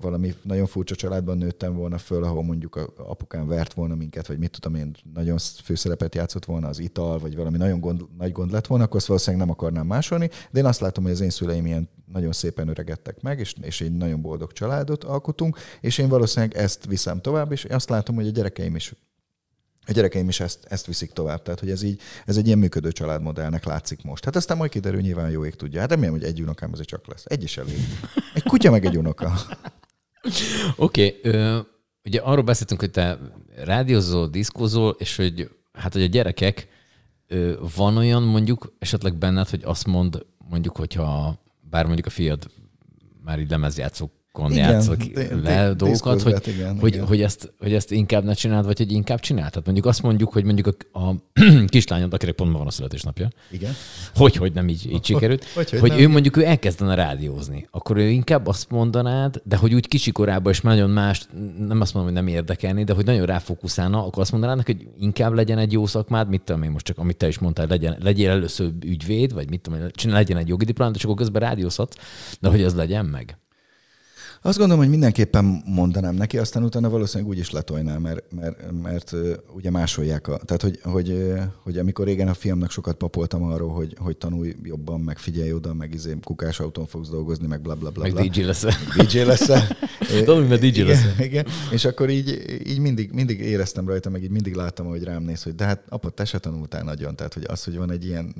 valami nagyon furcsa családban nőttem volna föl, ahol mondjuk a apukám vert volna minket, vagy mit tudom én, nagyon főszerepet játszott volna az ital, vagy valami nagyon gond, nagy gond lett volna, akkor azt valószínűleg nem akarnám másolni, de én azt látom, hogy az én szüleim ilyen nagyon szépen öregedtek meg, és, és egy nagyon boldog családot alkotunk, és én valószínűleg ezt viszem tovább, és azt látom, hogy a gyerekeim is a gyerekeim is ezt, ezt viszik tovább. Tehát, hogy ez így, ez egy ilyen működő családmodellnek látszik most. Hát aztán majd kiderül, nyilván jó ég tudja. Hát remélem, hogy egy unokám azért csak lesz. Egy is elég. Egy kutya meg egy unoka. (laughs) Oké, okay, ugye arról beszéltünk, hogy te rádiózol, diszkózol, és hogy hát, hogy a gyerekek, ö, van olyan mondjuk esetleg benned, hogy azt mond, mondjuk, hogyha bár mondjuk a fiad már így lemezjátszók kon játszol le dolgokat, hogy, igen, hogy, igen. Hogy, ezt, hogy ezt inkább ne csináld, vagy hogy inkább csináld. Tehát mondjuk azt mondjuk, hogy mondjuk a, a (clears throat) kislányod, akinek pont van a születésnapja, igen. hogy, hogy nem így, így sikerült, (laughs) hogy, hogy, hogy nem. ő mondjuk ő elkezdene rádiózni, akkor ő inkább azt mondanád, de hogy úgy kisikorában is nagyon más, nem azt mondom, hogy nem érdekelni, de hogy nagyon ráfókuszálna, akkor azt mondanád hogy inkább legyen egy jó szakmád, mit tudom én most csak, amit te is mondtál, legyen, legyél először ügyvéd, vagy mit tudom én, legyen egy jogi diplomát, és akkor közben rádiózhatsz, de hogy ez legyen meg. Azt gondolom, hogy mindenképpen mondanám neki, aztán utána valószínűleg úgy is letojnál, mert, mert, mert ugye másolják. A, tehát, hogy, hogy, hogy amikor régen a fiamnak sokat papoltam arról, hogy, hogy tanulj jobban, meg figyelj oda, meg izé kukás autón fogsz dolgozni, meg bla bla bla. Meg bla. DJ leszel. (laughs) DJ leszel. (laughs) Tanulj, mert DJ leszel. Igen, igen, és akkor így, így mindig, mindig éreztem rajta, meg így mindig láttam, hogy rám néz, hogy de hát apa, te se tanultál nagyon. Tehát, hogy az, hogy van egy ilyen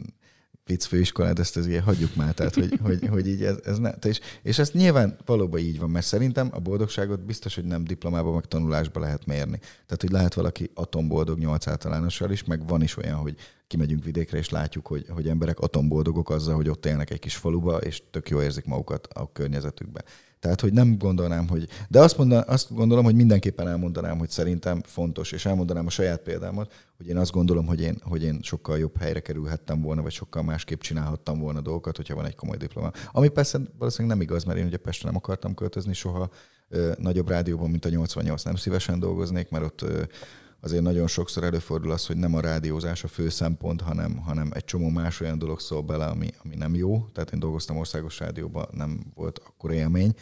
főiskolát, ezt azért hagyjuk már, tehát hogy, hogy, hogy így ez, ez ne, és, és ez nyilván valóban így van, mert szerintem a boldogságot biztos, hogy nem diplomában, meg tanulásban lehet mérni. Tehát, hogy lehet valaki atomboldog nyolc általánossal is, meg van is olyan, hogy kimegyünk vidékre, és látjuk, hogy, hogy emberek atomboldogok azzal, hogy ott élnek egy kis faluba, és tök jól érzik magukat a környezetükbe. Tehát, hogy nem gondolnám, hogy... De azt, mondan, azt gondolom, hogy mindenképpen elmondanám, hogy szerintem fontos, és elmondanám a saját példámat, hogy én azt gondolom, hogy én, hogy én sokkal jobb helyre kerülhettem volna, vagy sokkal másképp csinálhattam volna dolgokat, hogyha van egy komoly diploma. Ami persze valószínűleg nem igaz, mert én ugye Pestre nem akartam költözni soha, ö, nagyobb rádióban, mint a 88 nem szívesen dolgoznék, mert ott ö, azért nagyon sokszor előfordul az, hogy nem a rádiózás a fő szempont, hanem, hanem egy csomó más olyan dolog szól bele, ami, ami nem jó. Tehát én dolgoztam országos rádióban, nem volt akkor élmény.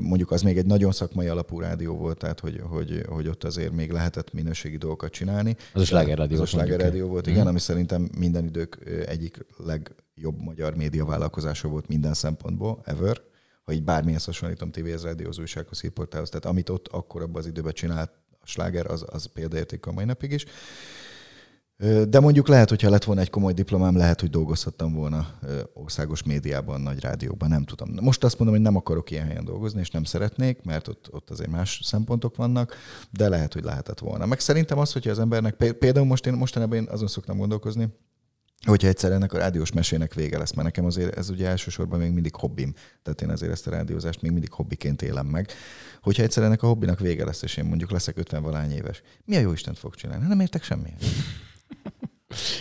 Mondjuk az még egy nagyon szakmai alapú rádió volt, tehát hogy, hogy, hogy ott azért még lehetett minőségi dolgokat csinálni. Az a sláger rádió. Az a sláger rádió volt, igen, mm. ami szerintem minden idők egyik legjobb magyar média vállalkozása volt minden szempontból, ever ha így bármilyen hasonlítom tévéhez, rádióhoz, újsághoz, hírportálhoz, tehát amit ott akkor abban az időben csinált a sláger az, az példaérték a mai napig is. De mondjuk lehet, hogyha lett volna egy komoly diplomám, lehet, hogy dolgozhattam volna országos médiában, nagy rádióban, nem tudom. Most azt mondom, hogy nem akarok ilyen helyen dolgozni, és nem szeretnék, mert ott, ott azért más szempontok vannak, de lehet, hogy lehetett volna. Meg szerintem az, hogyha az embernek, például most én mostanában én azon szoktam gondolkozni, hogyha egyszer ennek a rádiós mesének vége lesz, mert nekem azért ez ugye elsősorban még mindig hobbim, tehát én azért ezt a rádiózást még mindig hobbiként élem meg. Hogyha egyszer ennek a hobbinak vége lesz, és én mondjuk leszek 50 valány éves, mi a jó Istent fog csinálni? Nem értek semmihez.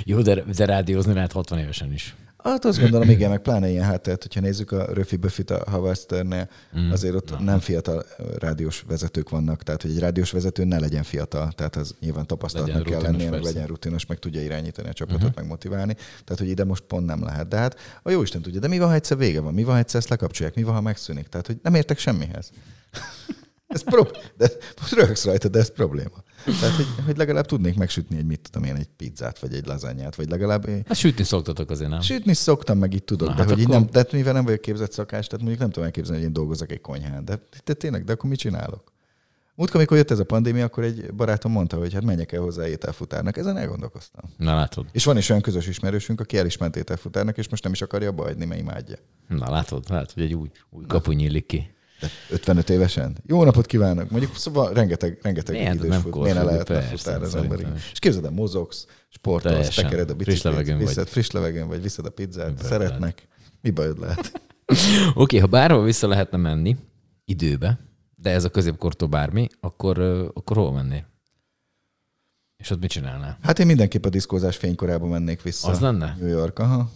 jó, de, de rádiózni lehet 60 évesen is. Hát azt gondolom, igen, meg pláne ilyen hátteret, hogyha nézzük a Röfi Buffit a Havasterne, mm. azért ott nem fiatal rádiós vezetők vannak, tehát hogy egy rádiós vezető ne legyen fiatal, tehát az nyilván tapasztalatnak kell lennie, meg legyen rutinos, meg tudja irányítani a csapatot, uh-huh. meg motiválni. Tehát, hogy ide most pont nem lehet. De hát a jó Isten tudja, de mi van, ha egyszer vége van? Mi van, ha egyszer ezt lekapcsolják? Mi van, ha megszűnik? Tehát, hogy nem értek semmihez. (laughs) ez pro- de most röhögsz rajta, de ez probléma. Tehát, hogy, hogy legalább tudnék megsütni egy, mit tudom én, egy pizzát, vagy egy lazányát, vagy legalább... Hát sütni szoktatok azért, nem? Sütni szoktam, meg itt tudok, Na, de hát hogy akkor... így nem, de mivel nem vagyok képzett szakás, tehát mondjuk nem tudom elképzelni, hogy én dolgozok egy konyhán, de, de tényleg, de akkor mit csinálok? Múltkor, amikor jött ez a pandémia, akkor egy barátom mondta, hogy hát menjek el hozzá ételfutárnak. Ezen elgondolkoztam. Na látod. És van is olyan közös ismerősünk, aki el is ment ételfutárnak, és most nem is akarja hagyni, mert imádja. Na látod, látod, hogy egy új, új kapu nyílik ki. De 55 évesen? Jó napot kívánok! Mondjuk szóval rengeteg, rengeteg Milyen, idős nem fut. Miért ne lehetne futár az ember? És képzeld el, mozogsz, sportolsz, tekered a biciklit, friss levegőn viszed, vagy. friss levegőn vagy, viszed a pizzát, Bördel. szeretnek. Mi bajod lehet? Oké, okay, ha bárhol vissza lehetne menni időbe, de ez a középkortól bármi, akkor, akkor hol mennél? És ott mit csinálnál? Hát én mindenképp a diszkózás fénykorában mennék vissza. Az lenne? New York, aha.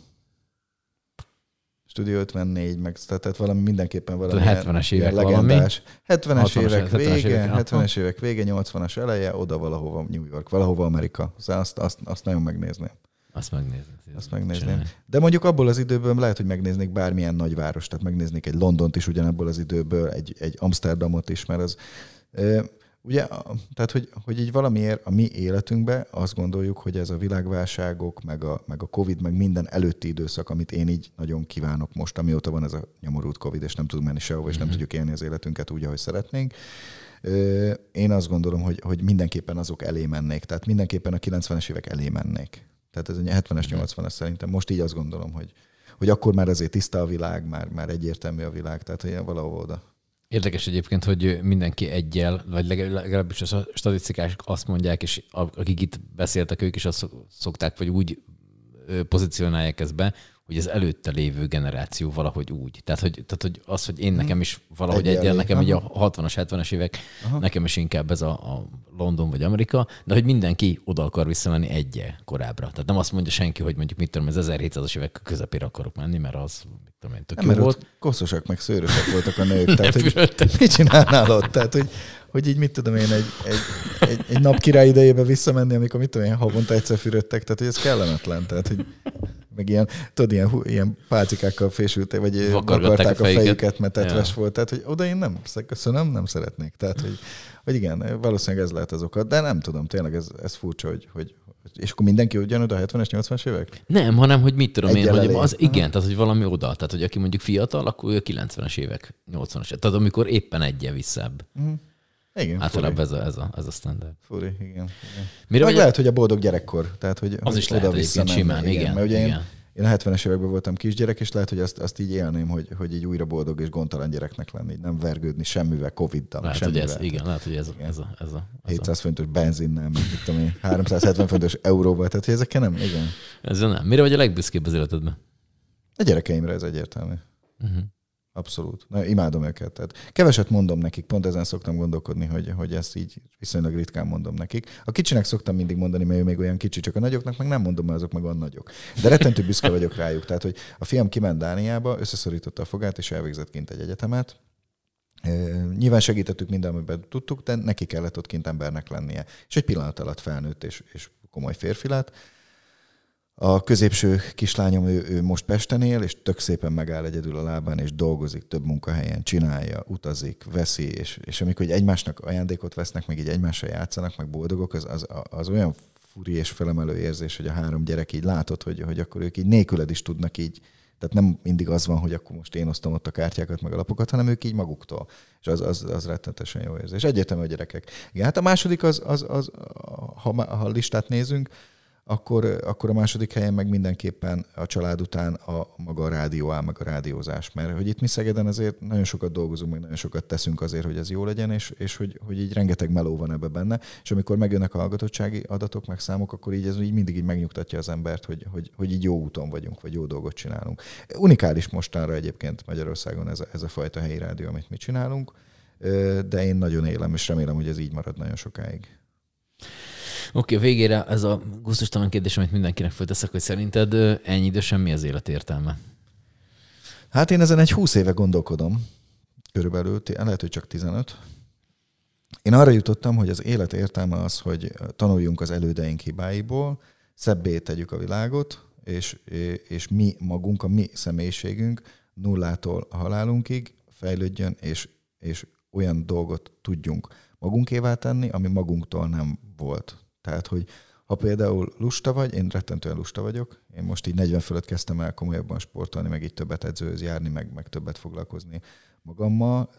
Studio 54, meg tehát valami mindenképpen valami 70-es évek legendás. 70-es évek vége, 70-es évek vége, 80-as eleje, oda valahova New York, valahova Amerika. Azt, azt, azt nagyon megnézném. Azt megnézni. Azt megnézném. De mondjuk abból az időből lehet, hogy megnéznék bármilyen nagyváros, tehát megnéznék egy Londont is ugyanabból az időből, egy, egy Amsterdamot is, mert az... Ugye, tehát, hogy, hogy így valamiért a mi életünkben azt gondoljuk, hogy ez a világválságok, meg a, meg a Covid, meg minden előtti időszak, amit én így nagyon kívánok most, amióta van ez a nyomorult Covid, és nem tudunk menni sehova, és nem mhm. tudjuk élni az életünket úgy, ahogy szeretnénk. Én azt gondolom, hogy, hogy mindenképpen azok elé mennék, tehát mindenképpen a 90-es évek elé mennék. Tehát ez a 70-es, 80-as mhm. szerintem. Most így azt gondolom, hogy, hogy akkor már azért tiszta a világ, már, már egyértelmű a világ, tehát hogy valahol oda. Érdekes egyébként, hogy mindenki egyel, vagy legalábbis a statisztikák azt mondják, és akik itt beszéltek, ők is azt szokták, vagy úgy pozícionálják ezt be, hogy az előtte lévő generáció valahogy úgy. Tehát, hogy, tehát, hogy az, hogy én mhm. nekem is valahogy egy, egy nekem így a 60-as, 70-es évek, Aha. nekem is inkább ez a, a London vagy Amerika, de hogy mindenki oda akar visszamenni egyje korábbra. Tehát nem azt mondja senki, hogy mondjuk mit tudom, az 1700-as évek közepére akarok menni, mert az mit tudom én, tök nem, jó volt. koszosak meg szőrösek voltak a nők. (laughs) tehát, hogy mit csinálnál ott? Tehát, hogy, hogy így mit tudom én, egy, egy, egy, egy nap király idejébe visszamenni, amikor mit tudom én, havonta egyszer fürödtek, tehát hogy ez kellemetlen. Tehát, hogy meg ilyen, tudod, ilyen, ilyen pálcikákkal fésültek, vagy vakarták a, a fejüket, mert tetves ja. volt. Tehát, hogy oda én nem, köszönöm, nem szeretnék. Tehát, hogy, hogy igen, valószínűleg ez lehet az oka, de nem tudom, tényleg ez, ez furcsa, hogy, hogy és akkor mindenki ugyanúgy a 70-es, 80-as évek? Nem, hanem hogy mit tudom Egy én, hogy az igen, tehát hogy valami oda. Tehát, hogy aki mondjuk fiatal, akkor ő a 90-es évek, 80-as. Tehát amikor éppen egyen visszább. Uh-huh. Igen, Általában ez a, ez, a, ez a standard. Furi, igen. igen. Mire Meg lehet, hogy a boldog gyerekkor. Tehát, hogy, az hogy is lehet egyébként simán, igen. igen, mert ugye igen. Én, én a 70-es években voltam kisgyerek, és lehet, hogy azt, azt így élném, hogy, hogy így újra boldog és gondtalan gyereknek lenni, nem vergődni semmivel, Covid-dal. Lehet, semmivel. hogy ez, igen, lehet, hogy ez, igen. ez, a, ez, a, ez 700 fontos benzinnel, meg tudom én, 370 fontos euróval, tehát hogy ezekkel nem, igen. Ez nem. Mire vagy a legbüszkébb az életedben? A gyerekeimre ez egyértelmű. Uh-huh. Abszolút. Na, imádom őket. Tehát keveset mondom nekik, pont ezen szoktam gondolkodni, hogy, hogy ezt így viszonylag ritkán mondom nekik. A kicsinek szoktam mindig mondani, mert ő még olyan kicsi, csak a nagyoknak meg nem mondom, mert azok meg olyan nagyok. De rettentő büszke vagyok rájuk. Tehát, hogy a fiam kiment Dániába, összeszorította a fogát, és elvégzett kint egy egyetemet. Nyilván segítettük minden, amiben tudtuk, de neki kellett ott kint embernek lennie. És egy pillanat alatt felnőtt, és, és komoly férfi lett a középső kislányom, ő, ő most Pesten él, és tök szépen megáll egyedül a lábán, és dolgozik több munkahelyen, csinálja, utazik, veszi, és, és amikor egymásnak ajándékot vesznek, meg így egymással játszanak, meg boldogok, az, az, az olyan furi és felemelő érzés, hogy a három gyerek így látod, hogy, hogy akkor ők így nélküled is tudnak így, tehát nem mindig az van, hogy akkor most én osztom ott a kártyákat, meg a lapokat, hanem ők így maguktól. És az, az, az rettenetesen jó érzés. Egyetemű a gyerekek. Igen, hát a második az, az, az ha, ha listát nézünk, akkor, akkor a második helyen meg mindenképpen a család után a maga a rádió áll, meg a rádiózás. Mert hogy itt mi Szegeden azért nagyon sokat dolgozunk, meg nagyon sokat teszünk azért, hogy ez jó legyen, és, és hogy, hogy így rengeteg meló van ebbe benne, és amikor megjönnek a hallgatottsági adatok, meg számok, akkor így ez így mindig így megnyugtatja az embert, hogy, hogy, hogy így jó úton vagyunk, vagy jó dolgot csinálunk. Unikális mostanra egyébként Magyarországon ez a, ez a fajta helyi rádió, amit mi csinálunk, de én nagyon élem, és remélem, hogy ez így marad nagyon sokáig. Oké, okay, végére ez a gusztustalan kérdés, amit mindenkinek fölteszek, hogy szerinted ennyi idősen mi az élet értelme? Hát én ezen egy húsz éve gondolkodom, körülbelül, lehet, hogy csak 15. Én arra jutottam, hogy az élet értelme az, hogy tanuljunk az elődeink hibáiból, szebbé tegyük a világot, és, és mi magunk, a mi személyiségünk nullától a halálunkig fejlődjön, és, és olyan dolgot tudjunk magunkévá tenni, ami magunktól nem volt. Tehát, hogy ha például lusta vagy, én rettentően lusta vagyok, én most így 40 fölött kezdtem el komolyabban sportolni, meg így többet edzőhöz járni, meg, meg többet foglalkozni magammal.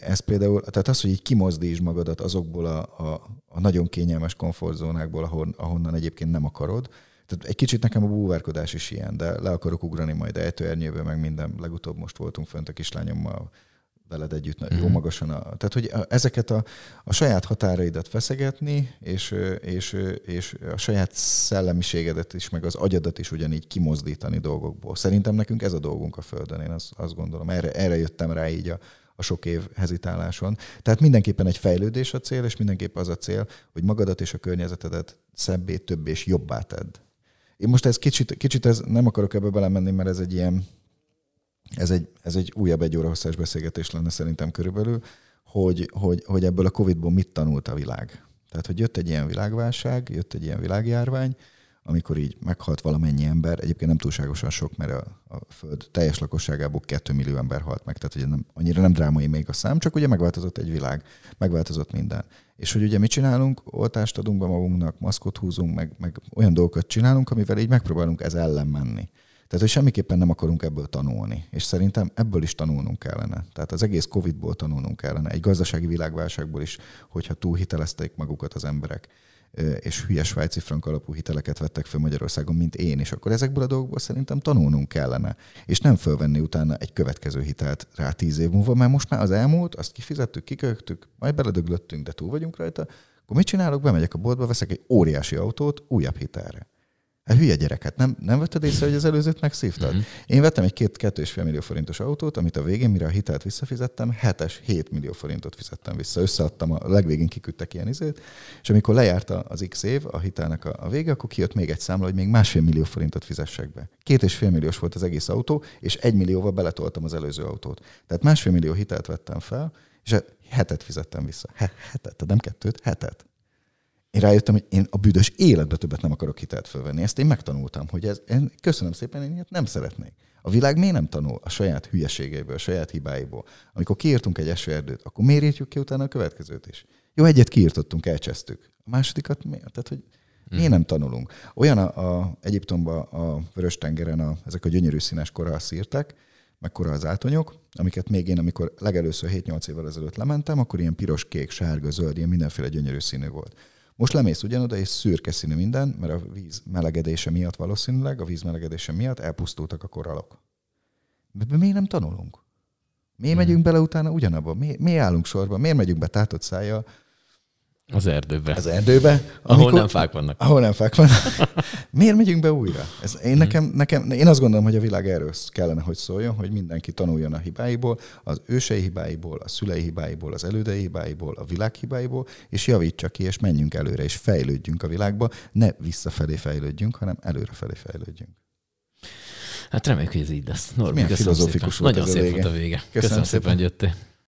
Ez például, tehát az, hogy így kimozdítsd magadat azokból a, a, a nagyon kényelmes komfortzónákból, ahon, ahonnan egyébként nem akarod, tehát egy kicsit nekem a búvárkodás is ilyen, de le akarok ugrani majd ejtőernyőbe, meg minden. Legutóbb most voltunk fönt a kislányommal veled együtt mm. jó mhm. magasan. A, tehát, hogy ezeket a, a saját határaidat feszegetni, és, és, és a saját szellemiségedet is, meg az agyadat is ugyanígy kimozdítani dolgokból. Szerintem nekünk ez a dolgunk a Földön, én azt, azt gondolom. Erre, erre jöttem rá így a, a sok év hezitáláson. Tehát mindenképpen egy fejlődés a cél, és mindenképpen az a cél, hogy magadat és a környezetedet szebbé, több és jobbá tedd. Én most ez kicsit, kicsit ez, nem akarok ebbe belemenni, mert ez egy ilyen, ez egy, ez egy újabb egy óra hosszás beszélgetés lenne szerintem körülbelül, hogy, hogy, hogy ebből a Covid-ból mit tanult a világ. Tehát, hogy jött egy ilyen világválság, jött egy ilyen világjárvány, amikor így meghalt valamennyi ember, egyébként nem túlságosan sok, mert a, a Föld teljes lakosságából 2 millió ember halt meg, tehát ugye nem, annyira nem drámai még a szám, csak ugye megváltozott egy világ, megváltozott minden. És hogy ugye mit csinálunk? Oltást adunk be magunknak, maszkot húzunk, meg, meg olyan dolgokat csinálunk, amivel így megpróbálunk ez ellen menni. Tehát, hogy semmiképpen nem akarunk ebből tanulni. És szerintem ebből is tanulnunk kellene. Tehát az egész Covid-ból tanulnunk kellene. Egy gazdasági világválságból is, hogyha túlhitelezték magukat az emberek és hülye svájci frank alapú hiteleket vettek fel Magyarországon, mint én, és akkor ezekből a dolgokból szerintem tanulnunk kellene, és nem fölvenni utána egy következő hitelt rá tíz év múlva, mert most már az elmúlt, azt kifizettük, kiköktük, majd beledöglöttünk, de túl vagyunk rajta, akkor mit csinálok? Bemegyek a boltba, veszek egy óriási autót újabb hitelre. Hát hülye gyereket, nem, nem vetted észre, hogy az előzőt megszívtad? Mm-hmm. Én vettem egy két, kettő és fél millió forintos autót, amit a végén, mire a hitelt visszafizettem, hetes, 7 millió forintot fizettem vissza. Összeadtam, a legvégén kiküldtek ilyen izét, és amikor lejárt az X év, a hitelnek a, a vége, akkor kijött még egy számla, hogy még másfél millió forintot fizessek be. Két és fél milliós volt az egész autó, és egy millióval beletoltam az előző autót. Tehát másfél millió hitelt vettem fel, és hetet fizettem vissza. Hetet, nem kettőt, hetet én rájöttem, hogy én a büdös életbe többet nem akarok hitelt fölvenni. Ezt én megtanultam, hogy ez, én, köszönöm szépen, én ilyet nem szeretnék. A világ miért nem tanul a saját hülyeségeiből, a saját hibáiból? Amikor kiírtunk egy esőerdőt, akkor miért írtjuk ki utána a következőt is? Jó, egyet kiírtottunk, elcsesztük. A másodikat miért? Tehát, hogy miért mhm. nem tanulunk? Olyan a, a Egyiptomban, a Vörös-tengeren a, ezek a gyönyörű színes koralszírtek, meg korallzátonyok, amiket még én, amikor legelőször 7-8 évvel ezelőtt lementem, akkor ilyen piros, kék, sárga, zöld, ilyen mindenféle gyönyörű színű volt. Most lemész ugyanoda, és szürke színű minden, mert a víz melegedése miatt valószínűleg, a víz melegedése miatt elpusztultak a korallok. De miért nem tanulunk? Miért hmm. megyünk bele utána ugyanabba? Mi, miért állunk sorba? Miért megyünk be tátott szájjal? Az erdőbe. Az erdőbe. Ahol nem fák vannak. Ahol nem fák vannak. (laughs) Miért megyünk be újra? Ez, én, nekem, nekem, én azt gondolom, hogy a világ erről kellene, hogy szóljon, hogy mindenki tanuljon a hibáiból, az ősei hibáiból, a szülei hibáiból, az elődei hibáiból, a világ hibáiból, és javítsa ki, és menjünk előre, és fejlődjünk a világba. Ne visszafelé fejlődjünk, hanem előrefelé fejlődjünk. Hát reméljük, hogy ez így lesz. Norbi, Milyen filozófikus szépen. volt Nagyon szép volt a vége. Köszönöm, Köszönöm szépen, hogy jöttél.